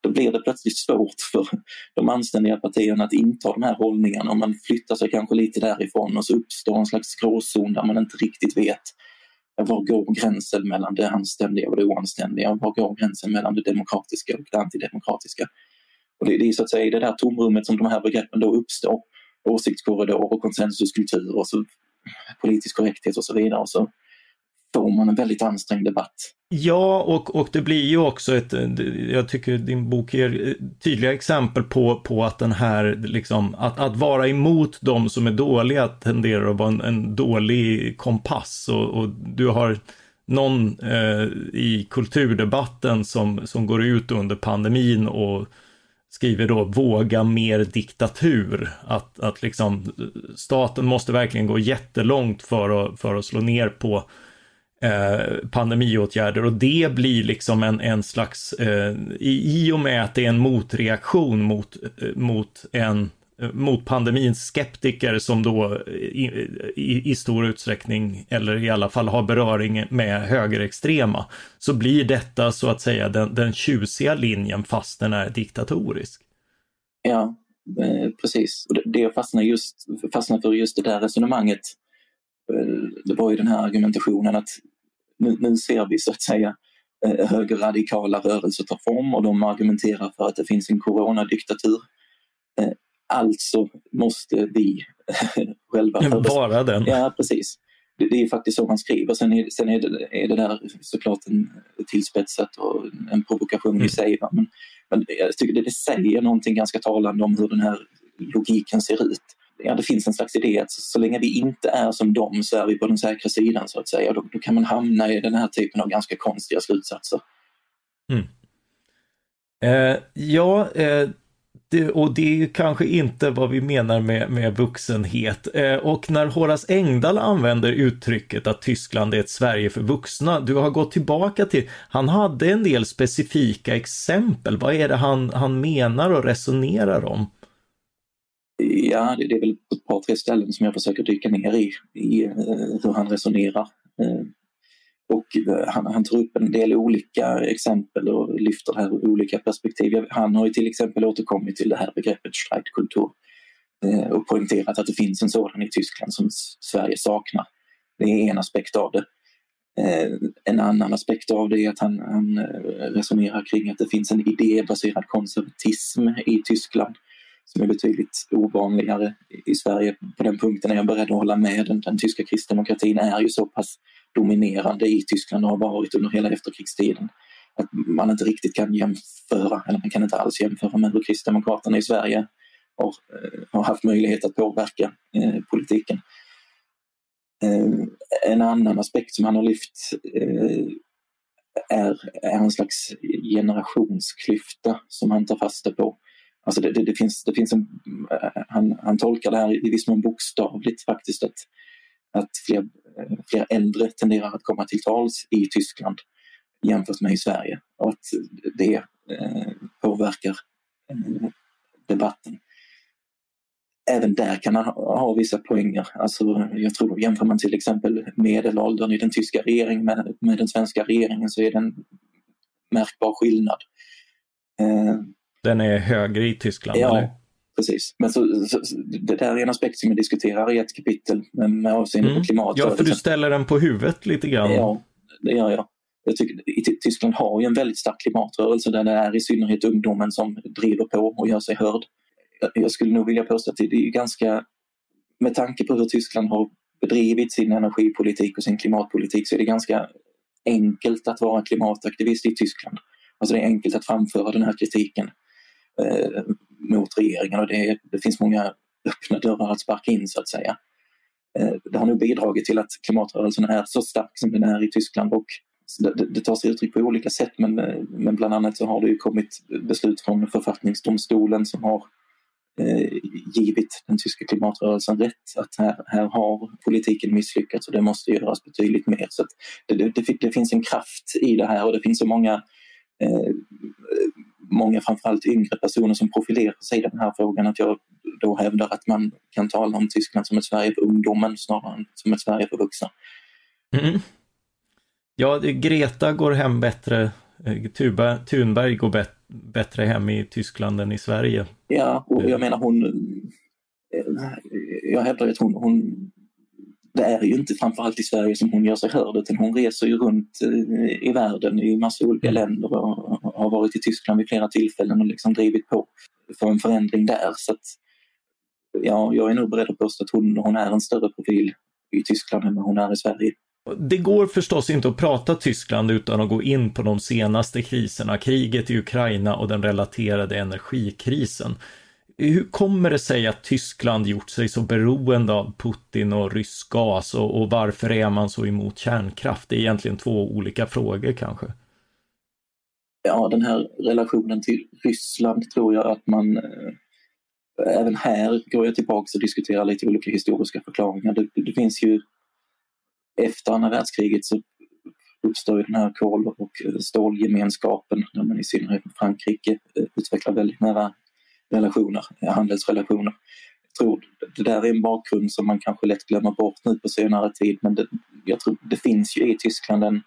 då blir det plötsligt svårt för de anständiga partierna att inta de här hållningarna och man flyttar sig kanske lite därifrån och så uppstår en slags gråzon där man inte riktigt vet var går gränsen mellan det anständiga och det oanständiga? Var går gränsen mellan det demokratiska och det antidemokratiska? Och det, det är så att säga i det där tomrummet som de här begreppen då uppstår. åsiktskorridor och konsensuskultur och så politisk korrekthet och så vidare. Och så får man en väldigt ansträngd debatt. Ja, och, och det blir ju också ett, jag tycker din bok ger tydliga exempel på, på att den här, liksom, att, att vara emot de som är dåliga tenderar att vara en, en dålig kompass och, och du har någon eh, i kulturdebatten som, som går ut under pandemin och skriver då våga mer diktatur. Att, att liksom staten måste verkligen gå jättelångt för att, för att slå ner på eh, pandemiåtgärder och det blir liksom en, en slags, eh, i, i och med att det är en motreaktion mot, eh, mot en eh, mot pandemins skeptiker som då eh, i, i, i, stor utsträckning, eller i alla fall har beröring med högerextrema, så blir detta så att säga den, den tjusiga linjen fast den är diktatorisk. Ja, eh, precis. Och det jag fastnar, just, fastnar för just det där resonemanget, det var ju den här argumentationen att nu, nu ser vi så att säga eh, högerradikala rörelser ta form och de argumenterar för att det finns en coronadiktatur Alltså måste vi [LAUGHS] själva... Vara den. Ja, precis. Det, det, är faktiskt så han skriver. Sen är, sen är, det, är det där såklart en tillspetsat och en provokation mm. i sig. Men, men jag tycker det, det säger någonting ganska talande om hur den här logiken ser ut. Ja, det finns en slags idé att så länge vi inte är som dem så är vi på den säkra sidan så att säga. Då, då kan man hamna i den här typen av ganska konstiga slutsatser. Mm. Eh, ja, eh, det, och det är kanske inte vad vi menar med, med vuxenhet. Eh, och när Horace Engdahl använder uttrycket att Tyskland är ett Sverige för vuxna, du har gått tillbaka till, han hade en del specifika exempel. Vad är det han, han menar och resonerar om? Ja, det, det är väl på ett par, tre ställen som jag försöker dyka ner i, i eh, hur han resonerar. Eh, och eh, han, han tar upp en del olika exempel och lyfter här olika perspektiv. Han har ju till exempel återkommit till det här begreppet streitkultur och poängterat att det finns en sådan i Tyskland som Sverige saknar. Det är en aspekt av det. En annan aspekt av det är att han, han resonerar kring att det finns en idébaserad konservatism i Tyskland som är betydligt ovanligare i Sverige. På den punkten är jag beredd att hålla med. Den, den tyska kristdemokratin är ju så pass dominerande i Tyskland och har varit under hela efterkrigstiden att man inte riktigt kan jämföra, eller man kan inte alls jämföra med hur Kristdemokraterna i Sverige har, eh, har haft möjlighet att påverka eh, politiken. Eh, en annan aspekt som han har lyft eh, är, är en slags generationsklyfta som han tar fasta på. Alltså det, det, det, finns, det finns en, eh, han, han tolkar det här i viss mån bokstavligt faktiskt att, att fler, eh, fler äldre tenderar att komma till tals i Tyskland jämfört med i Sverige och att det eh, påverkar eh, debatten. Även där kan han ha vissa poänger. Alltså, jag tror jämför man till exempel medelåldern i den tyska regeringen med, med den svenska regeringen så är det en märkbar skillnad. Eh, den är högre i Tyskland? Ja, eller? precis. Men så, så, det där är en aspekt som jag diskuterar i ett kapitel med avseende mm. på klimat. Ja, för du ställer den på huvudet lite grann. Ja, det gör jag. jag tycker, Tyskland har ju en väldigt stark klimatrörelse där det är i synnerhet ungdomen som driver på och gör sig hörd. Jag skulle nog vilja påstå att det är ganska, med tanke på hur Tyskland har bedrivit sin energipolitik och sin klimatpolitik så är det ganska enkelt att vara klimataktivist i Tyskland. Alltså det är enkelt att framföra den här kritiken eh, mot regeringen och det, det, finns många öppna dörrar att sparka in så att säga. Eh, det har nog bidragit till att klimatrörelsen är så stark som den är i Tyskland och det, det tar sig uttryck på olika sätt men, eh, men bland annat så har det ju kommit beslut från författningsdomstolen som har eh, givit den tyska klimatrörelsen rätt att här, här har politiken misslyckats och det måste göras betydligt mer. Så det, det, det, finns en kraft i det här och det finns så många eh, många framförallt yngre personer som profilerar sig i den här frågan att jag då hävdar att man kan tala om Tyskland som ett Sverige för ungdomen snarare än som ett Sverige för vuxna. Mm. Ja, Greta går hem bättre, eh, Tuba, Thunberg går bet, bättre hem i Tyskland än i Sverige. Ja, och jag menar hon, eh, jag hävdar att hon, hon det är ju inte framförallt i Sverige som hon gör sig hörd utan hon reser ju runt eh, i världen i massa olika mm. länder och har varit i Tyskland vid flera tillfällen och liksom drivit på för en förändring där. Så att, ja, jag är nog beredd att påstå att hon, hon är en större profil i Tyskland än vad hon är i Sverige. Det går förstås inte att prata Tyskland utan att gå in på de senaste kriserna, kriget i Ukraina och den relaterade energikrisen. Hur kommer det sig att Tyskland gjort sig så beroende av Putin och rysk gas och, och varför är man så emot kärnkraft? Det är egentligen två olika frågor kanske. Ja, den här relationen till Ryssland tror jag att man eh, Även här går jag tillbaka och diskuterar lite olika historiska förklaringar. Det, det finns ju efter andra världskriget så uppstår den här kol och stålgemenskapen där man i synnerhet med Frankrike eh, utvecklar väldigt nära relationer, eh, handelsrelationer. Jag tror det där är en bakgrund som man kanske lätt glömmer bort nu på senare tid men det, jag tror det finns ju i Tyskland en,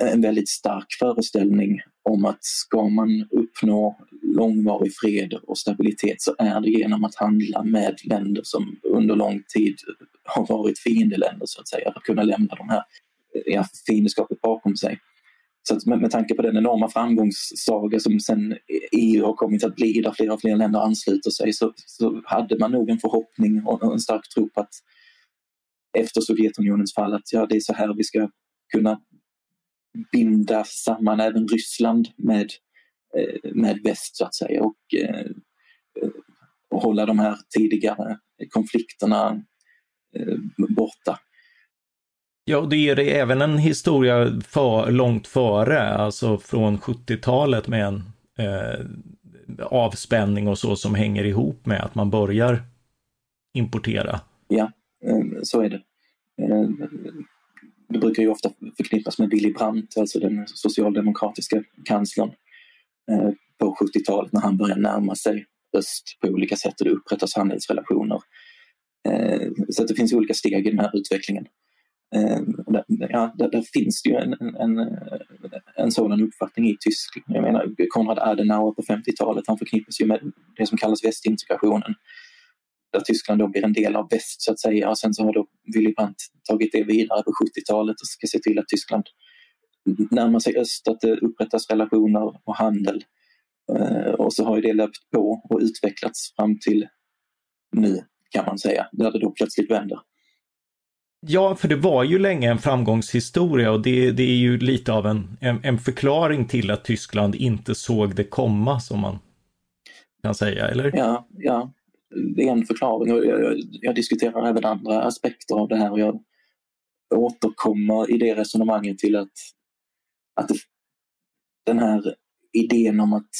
en väldigt stark föreställning om att ska man uppnå långvarig fred och stabilitet så är det genom att handla med länder som under lång tid har varit fiendeländer så att säga, att kunna lämna de här eh, ja, fiendeskapet bakom sig. Så att med, med tanke på den enorma framgångssaga som sen EU har kommit att bli, där fler och fler länder ansluter sig, så, så hade man nog en förhoppning och en stark tro på att efter Sovjetunionens fall att ja, det är så här vi ska kunna binda samman även Ryssland med, eh, med väst så att säga och, eh, och hålla de här tidigare konflikterna eh, borta. Ja, och det ger dig även en historia för, långt före, alltså från 70-talet med en eh, avspänning och så som hänger ihop med att man börjar importera. Ja, eh, så är det eh, det brukar ju ofta förknippas med Willy Brandt, alltså den socialdemokratiska kanslern eh, på 70-talet när han börjar närma sig öst på olika sätt och det upprättas handelsrelationer. Så att det finns olika steg i den här utvecklingen. Ehm, ja, där, där finns det ju en, en, eh, en sådan uppfattning i Tyskland. Jag menar, Konrad Adenauer på 50-talet han förknippas ju med det som kallas västintegrationen där Tyskland då blir en del av väst så att säga. Och sen så har då Willy Brandt tagit det vidare på 70-talet och ska se till att Tyskland närmar sig öst, att det upprättas relationer och handel. Eh, och så har ju det löpt på och utvecklats fram till nu kan man säga, där det då plötsligt vänder. Ja, för det var ju länge en framgångshistoria och det, det är ju lite av en, en, en, förklaring till att Tyskland inte såg det komma som man kan säga, eller? Ja, ja det är en förklaring. Jag, jag, jag, diskuterar även andra aspekter av det här och jag återkommer i det resonemanget till att, att det, den här idén om att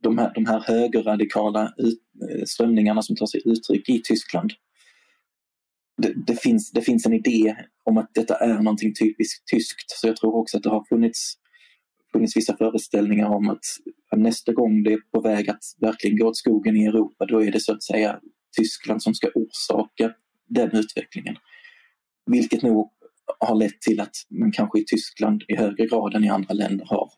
de här, de här högerradikala ut, eh, strömningarna som tar sig uttryck i Tyskland det, det, finns, det finns en idé om att detta är någonting typiskt tyskt. Så jag tror också att det har funnits, funnits vissa föreställningar om att nästa gång det är på väg att verkligen gå åt skogen i Europa, då är det så att säga Tyskland som ska orsaka den utvecklingen. Vilket nog har lett till att man kanske i Tyskland i högre grad än i andra länder har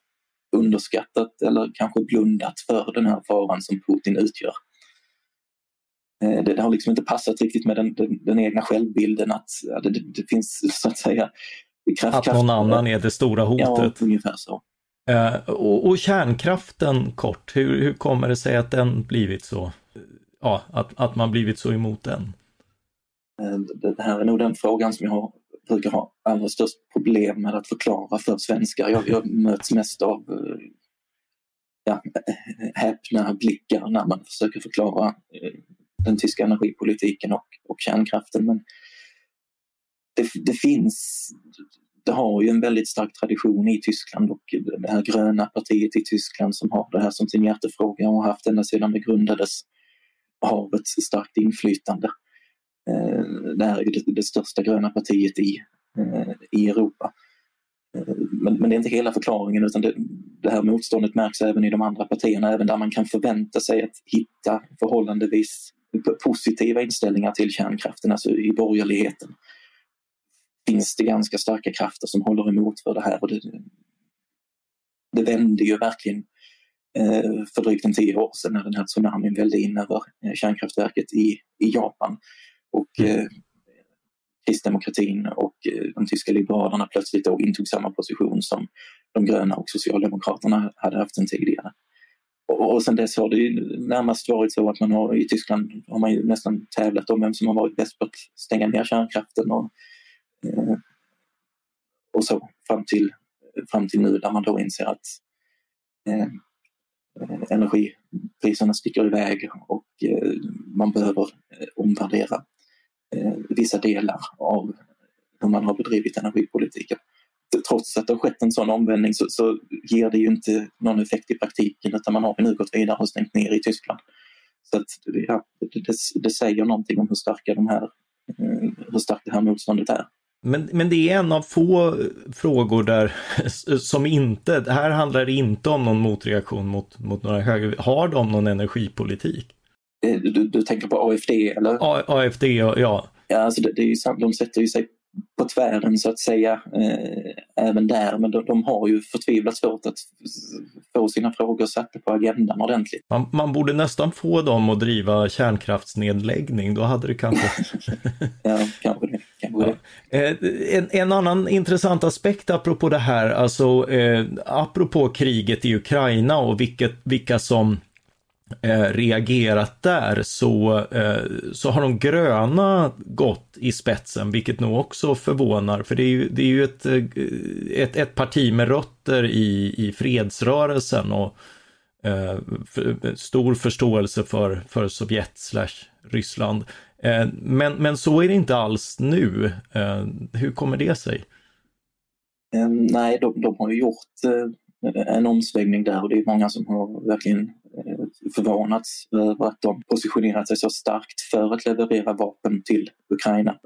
underskattat eller kanske blundat för den här faran som Putin utgör. Eh, det, det har liksom inte passat riktigt med den, den, den egna självbilden att det, det, finns så att säga kraft, Att någon annan är det stora hotet. Ja, ungefär så. Uh, och, och, kärnkraften kort, hur, hur kommer det sig att den blivit så, ja, att, att man blivit så emot den? Uh, det här är nog den frågan som jag har, brukar ha allra störst problem med att förklara för svenskar. Jag, jag möts mest av ja, häpna blickar när man försöker förklara den tyska energipolitiken och, och kärnkraften. Men det, det finns det har ju en väldigt stark tradition i Tyskland och det här gröna partiet i Tyskland som har det här som sin hjärtefråga och har haft ända sedan det grundades har ett starkt inflytande. Eh, det här är det, det största gröna partiet i, eh, i Europa. Eh, men, men, det är inte hela förklaringen utan det, det här motståndet märks även i de andra partierna, även där man kan förvänta sig att hitta förhållandevis positiva inställningar till kärnkraften, alltså i borgerligheten finns det ganska starka krafter som håller emot för det här. Och det, det vände ju verkligen eh, för drygt en tio år sedan när den här tsunamin välde in över eh, kärnkraftverket i, i Japan. Och mm. eh, kristdemokratin och eh, de tyska liberalerna plötsligt då intog samma position som de gröna och socialdemokraterna hade haft sen tidigare. Och, och sen dess har det ju närmast varit så att man har i Tyskland har man ju nästan tävlat om vem som har varit bäst på att stänga ner kärnkraften och, eh, och så fram till, fram till nu där man då inser att eh, energipriserna sticker iväg och eh, man behöver eh, omvärdera eh, vissa delar av hur man har bedrivit energipolitiken trots att det har skett en sån omvändning så, så ger det ju inte någon effekt i praktiken utan man har nu gått vidare och stängt ner i Tyskland. Så att, ja, det, det, det säger någonting om hur starka de här, eh, hur starkt det här motståndet är. Men, men det är en av få frågor där [LAUGHS] som inte, här handlar det inte om någon motreaktion mot, mot några höger, har de någon energipolitik? Eh, du, du tänker på AFD eller? A, AFD, ja. Ja, alltså det, det är ju, de sätter ju sig på tvären så att säga eh, även där. Men de, de, har ju förtvivlat svårt att få sina frågor satta på agendan ordentligt. Man, man borde nästan få dem att driva kärnkraftsnedläggning, då hade det kanske... [LAUGHS] ja, kanske det. Kanske ja. Eh, en, en, annan intressant aspekt apropå det här, alltså eh, apropå kriget i Ukraina och vilket, vilka som eh, reagerat där så, eh, så har de gröna gått i spetsen, vilket nog också förvånar, för det är ju, det är ju ett, eh, ett, ett parti med rötter i, i fredsrörelsen och eh, för, stor förståelse för, för Sovjet slash Ryssland. Eh, men, men så är det inte alls nu. Eh, hur kommer det sig? nej, de, de har ju gjort en omsvängning där och det är många som har verkligen Eh, förvånats över att de positionerat sig så starkt för att leverera vapen till Ukraina.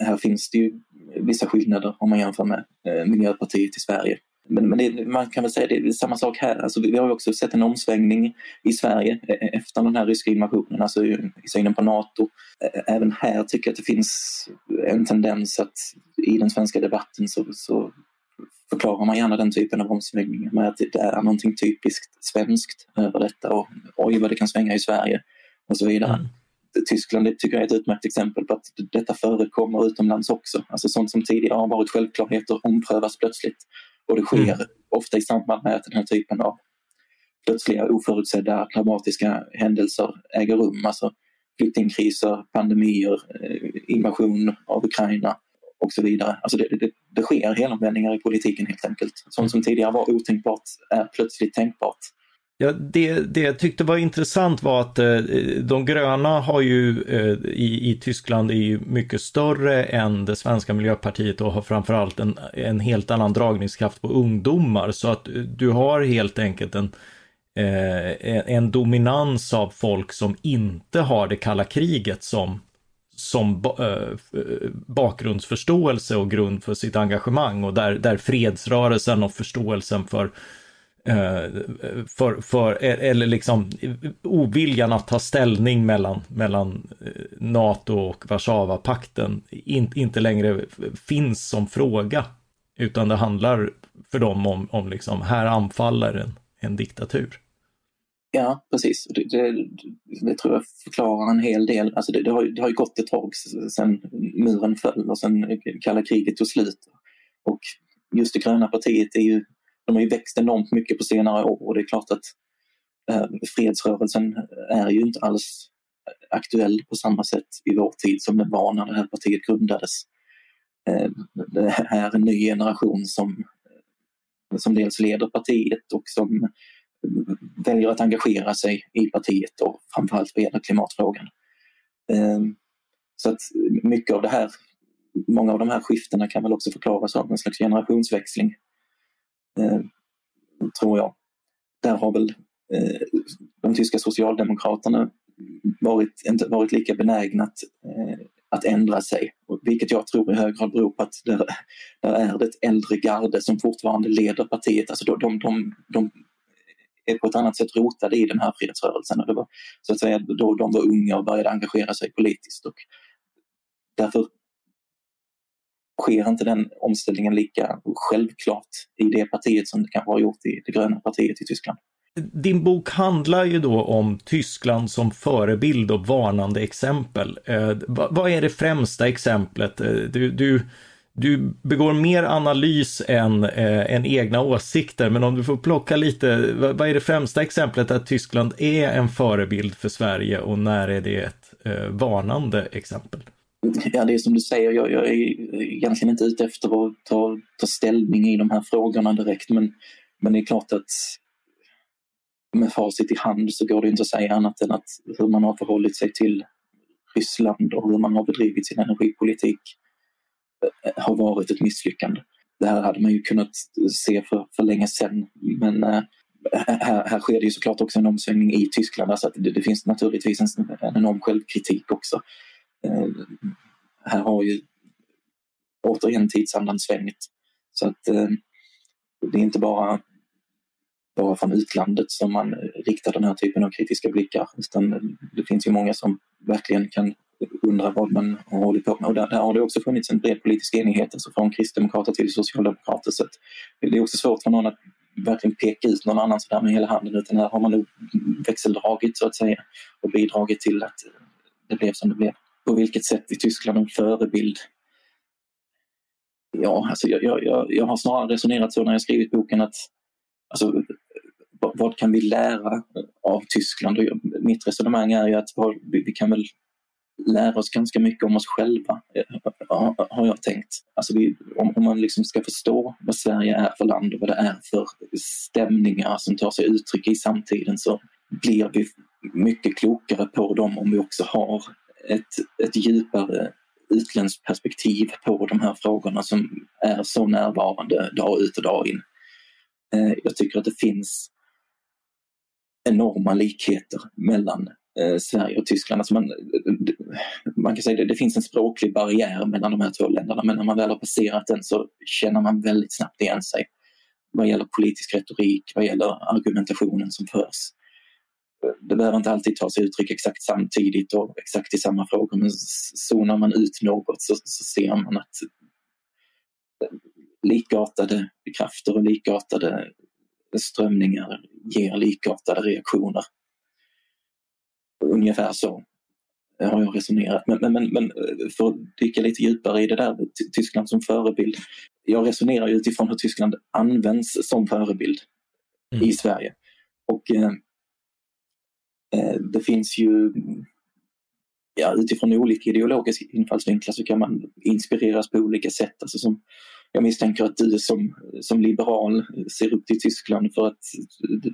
Här finns det ju vissa skillnader om man jämför med eh, Miljöpartiet i Sverige. Men, men det, man kan väl säga det är samma sak här. Alltså vi, vi har också sett en omsvängning i Sverige e, e, efter den här ryska invasionen, alltså i, i synen på Nato. Även här tycker jag att det finns en tendens att i den svenska debatten så, så förklarar man gärna den typen av omsvängningar med att det är någonting typiskt svenskt över detta och oj vad det kan svänga i Sverige och så vidare. Mm. Tyskland tycker jag är ett utmärkt exempel på att detta förekommer utomlands också. Alltså sånt som tidigare har varit självklarheter omprövas plötsligt och det sker mm. ofta i samband med att den här typen av plötsliga oförutsedda dramatiska händelser äger rum. Alltså flyktingkriser, pandemier, eh, invasion av Ukraina och så vidare. Alltså det, det, det sker helomvändningar i politiken helt enkelt. Sånt som tidigare var otänkbart är plötsligt tänkbart. Ja, det, det jag tyckte var intressant var att eh, de gröna har ju eh, i, i Tyskland är ju mycket större än det svenska miljöpartiet och har framförallt en, en helt annan dragningskraft på ungdomar. Så att eh, du har helt enkelt en, eh, en dominans av folk som inte har det kalla kriget som som eh, eh, bakgrundsförståelse och grund för sitt engagemang och där, där fredsrörelsen och förståelsen för eh, för, för, eller liksom oviljan att ta ställning mellan, mellan NATO och Warszawapakten in, inte längre finns som fråga. Utan det handlar för dem om, om liksom, här anfaller en, en diktatur. Ja, precis. Det, det, det, tror jag förklarar en hel del. Alltså det, det, har, det har ju gått ett tag sedan muren föll och sedan kalla kriget tog slut. Och just det gröna partiet är ju, de har ju växt enormt mycket på senare år och det är klart att eh, fredsrörelsen är ju inte alls aktuell på samma sätt i vår tid som den var när det här partiet grundades. Eh, det här är en ny generation som, som dels leder partiet och som väljer att engagera sig i partiet och framförallt vad gäller klimatfrågan. Ehm, så att mycket av det här, många av de här skiftena kan väl också förklaras av en slags generationsväxling. Ehm, tror jag. Där har väl eh, de tyska socialdemokraterna varit, inte varit lika benägna att, eh, att ändra sig. Vilket jag tror i hög grad beror på att där, där är det ett äldre garde som fortfarande leder partiet. Alltså de, de, de, de är på ett annat sätt rotade i den här frihetsrörelsen. Och det var, så att säga, då de var unga och började engagera sig politiskt. Och därför sker inte den omställningen lika självklart i det partiet som det kanske har gjort i det gröna partiet i Tyskland. Din bok handlar ju då om Tyskland som förebild och varnande exempel. Eh, vad är det främsta exemplet? Eh, du, du du begår mer analys än, eh, än egna åsikter, men om du får plocka lite, vad, vad är det främsta exemplet att Tyskland är en förebild för Sverige och när är det ett eh, varnande exempel? Ja, det är som du säger, jag, jag är egentligen inte ute efter att ta, ta ställning i de här frågorna direkt, men, men det är klart att med facit i hand så går det inte att säga annat än att hur man har förhållit sig till Ryssland och hur man har bedrivit sin energipolitik eh, Eh, har varit ett misslyckande. Det här hade man ju kunnat se för, för länge sedan men eh, äh, här, här sker det ju såklart också en omsvängning i Tyskland. Alltså det, det finns naturligtvis en, en enorm självkritik också. Äh, här har ju återigen tidsandan svängt. Så att äh, det är inte bara bara från utlandet som man riktar den här typen av kritiska blickar. Utan det finns ju många som verkligen kan undrar vad man har hållit på med. Och där, där har det också funnits en bred politisk enighet, alltså från kristdemokrater till socialdemokrater. Så det är också svårt för någon att verkligen peka ut någon annan sådär med hela handen utan här har man nog växeldragit så att säga och bidragit till att det blev som det blev. På vilket sätt är Tyskland en förebild? Ja, alltså jag, jag, jag har snarare resonerat så när jag skrivit boken att alltså, vad kan vi lära av Tyskland? Och mitt resonemang är ju att vi kan väl lära oss ganska mycket om oss själva, eh, har jag tänkt. Alltså vi, om, man liksom ska förstå vad Sverige är för land och vad det är för stämningar som tar sig uttryck i samtiden så blir vi mycket klokare på dem om vi också har ett, ett djupare utländskt perspektiv på de här frågorna som är så närvarande dag ut och dag in. Eh, jag tycker att det finns enorma likheter mellan Eh, Sverige och Tyskland. Alltså man, man kan säga det, det finns en språklig barriär mellan de här två länderna men när man väl har passerat den så känner man väldigt snabbt igen sig vad gäller politisk retorik, vad gäller argumentationen som förs. Det behöver inte alltid ta sig uttryck exakt samtidigt och exakt i samma frågor men zonar man ut något så, så ser man att likartade krafter och likartade strömningar ger likartade reaktioner. Ungefär så har jag resonerat. Men, men, men, men för att dyka lite djupare i det där, Tyskland som förebild. Jag resonerar utifrån hur Tyskland används som förebild mm. i Sverige. Och eh, eh, det finns ju ja, utifrån olika ideologiska infallsvinklar så kan man inspireras på olika sätt. Alltså som, jag misstänker att du som, som liberal ser upp till Tyskland för att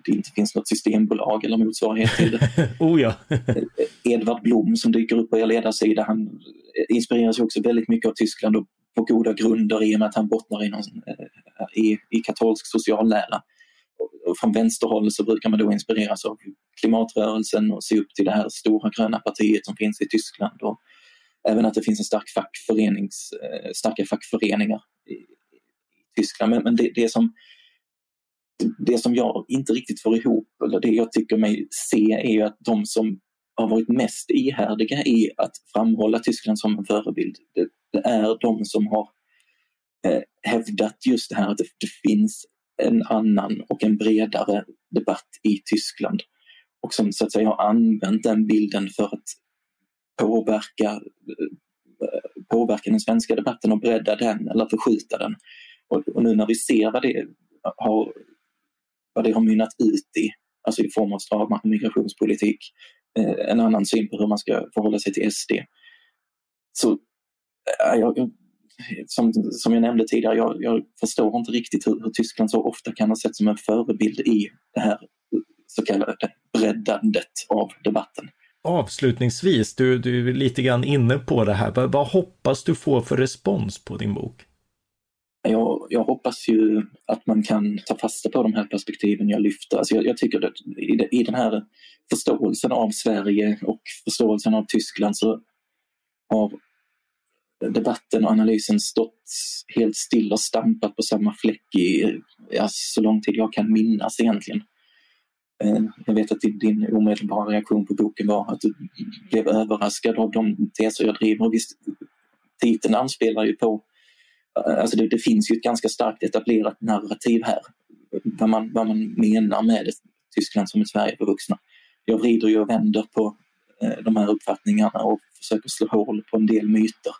det inte finns något systembolag eller motsvarighet till det. [LAUGHS] oh ja. [LAUGHS] Edvard Blom som dyker upp på er ledarsida, han inspireras också väldigt mycket av Tyskland och på goda grunder i och med att han bottnar i, någon, eh, i, i katolsk sociallära. Och från vänsterhåll så brukar man då inspireras av klimatrörelsen och se upp till det här stora gröna partiet som finns i Tyskland. Och även att det finns en stark fackförenings, eh, starka fackföreningar i, Tyskland. Men, men det, det, som, det som jag inte riktigt får ihop, eller det jag tycker mig se, är ju att de som har varit mest ihärdiga i att framhålla Tyskland som en förebild, det, det är de som har eh, hävdat just det här att det, det finns en annan och en bredare debatt i Tyskland och som så att säga har använt den bilden för att påverka, eh, påverka den svenska debatten och bredda den eller förskjuta den. Och, och nu när vi ser vad det har, vad det har mynnat ut i, alltså i form av stram migrationspolitik, eh, en annan syn på hur man ska förhålla sig till SD. Så eh, jag, som, som jag nämnde tidigare, jag, jag förstår inte riktigt hur, hur, Tyskland så ofta kan ha sett som en förebild i det här så kallade breddandet av debatten. Avslutningsvis, du, du är lite grann inne på det här. Vad, vad hoppas du få för respons på din bok? Jag, jag, hoppas ju att man kan ta fasta på de här perspektiven jag lyfter. Alltså jag, jag tycker att i, i den här förståelsen av Sverige och förståelsen av Tyskland så har debatten och analysen stått helt still och stampat på samma fläck i ja, så lång tid jag kan minnas egentligen. Eh, jag vet att din omedelbara reaktion på boken var att du blev överraskad av de teser jag driver. Visst, titeln anspelar ju på... Eh, alltså det, det finns ju ett ganska starkt etablerat narrativ här. Vad man, vad man menar med ett Tyskland som ett Sverige för vuxna. Jag vrider ju och vänder på eh, de här uppfattningarna och försöker slå hål på en del myter.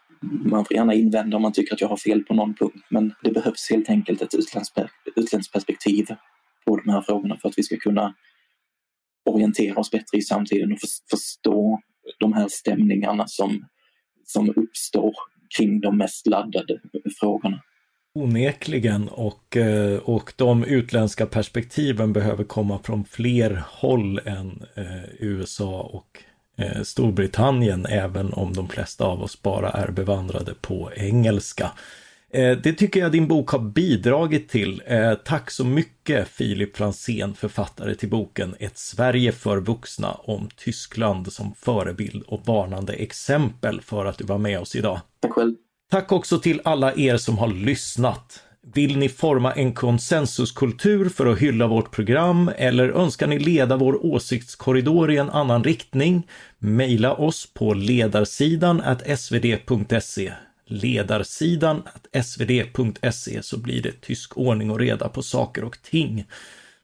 man får gärna invända om man tycker att jag har fel på någon punkt, men det behövs helt enkelt ett utländskt perspektiv på de här frågorna för att vi ska kunna orientera oss bättre i samtiden och förstå de här stämningarna som, som uppstår kring de mest laddade frågorna. Onekligen och, eh, och de utländska perspektiven behöver komma från fler håll än eh, USA och eh, Storbritannien, även om de flesta av oss bara är bevandrade på engelska. Det tycker jag din bok har bidragit till. Tack så mycket Filip Fransén, författare till boken Ett Sverige för vuxna om Tyskland som förebild och varnande exempel för att du var med oss idag. Tack själv. Tack också till alla er som har lyssnat. Vill ni forma en konsensuskultur för att hylla vårt program eller önskar ni leda vår åsiktskorridor i en annan riktning? Maila oss på ledarsidan svd.se ledarsidan svd.se så blir det tysk ordning och reda på saker och ting.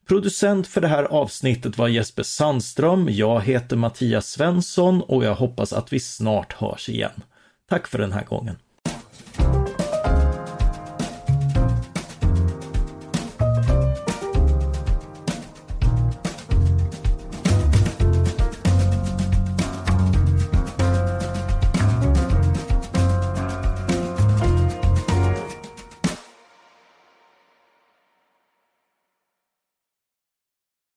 Producent för det här avsnittet var Jesper Sandström. Jag heter Mattias Svensson och jag hoppas att vi snart hörs igen. Tack för den här gången.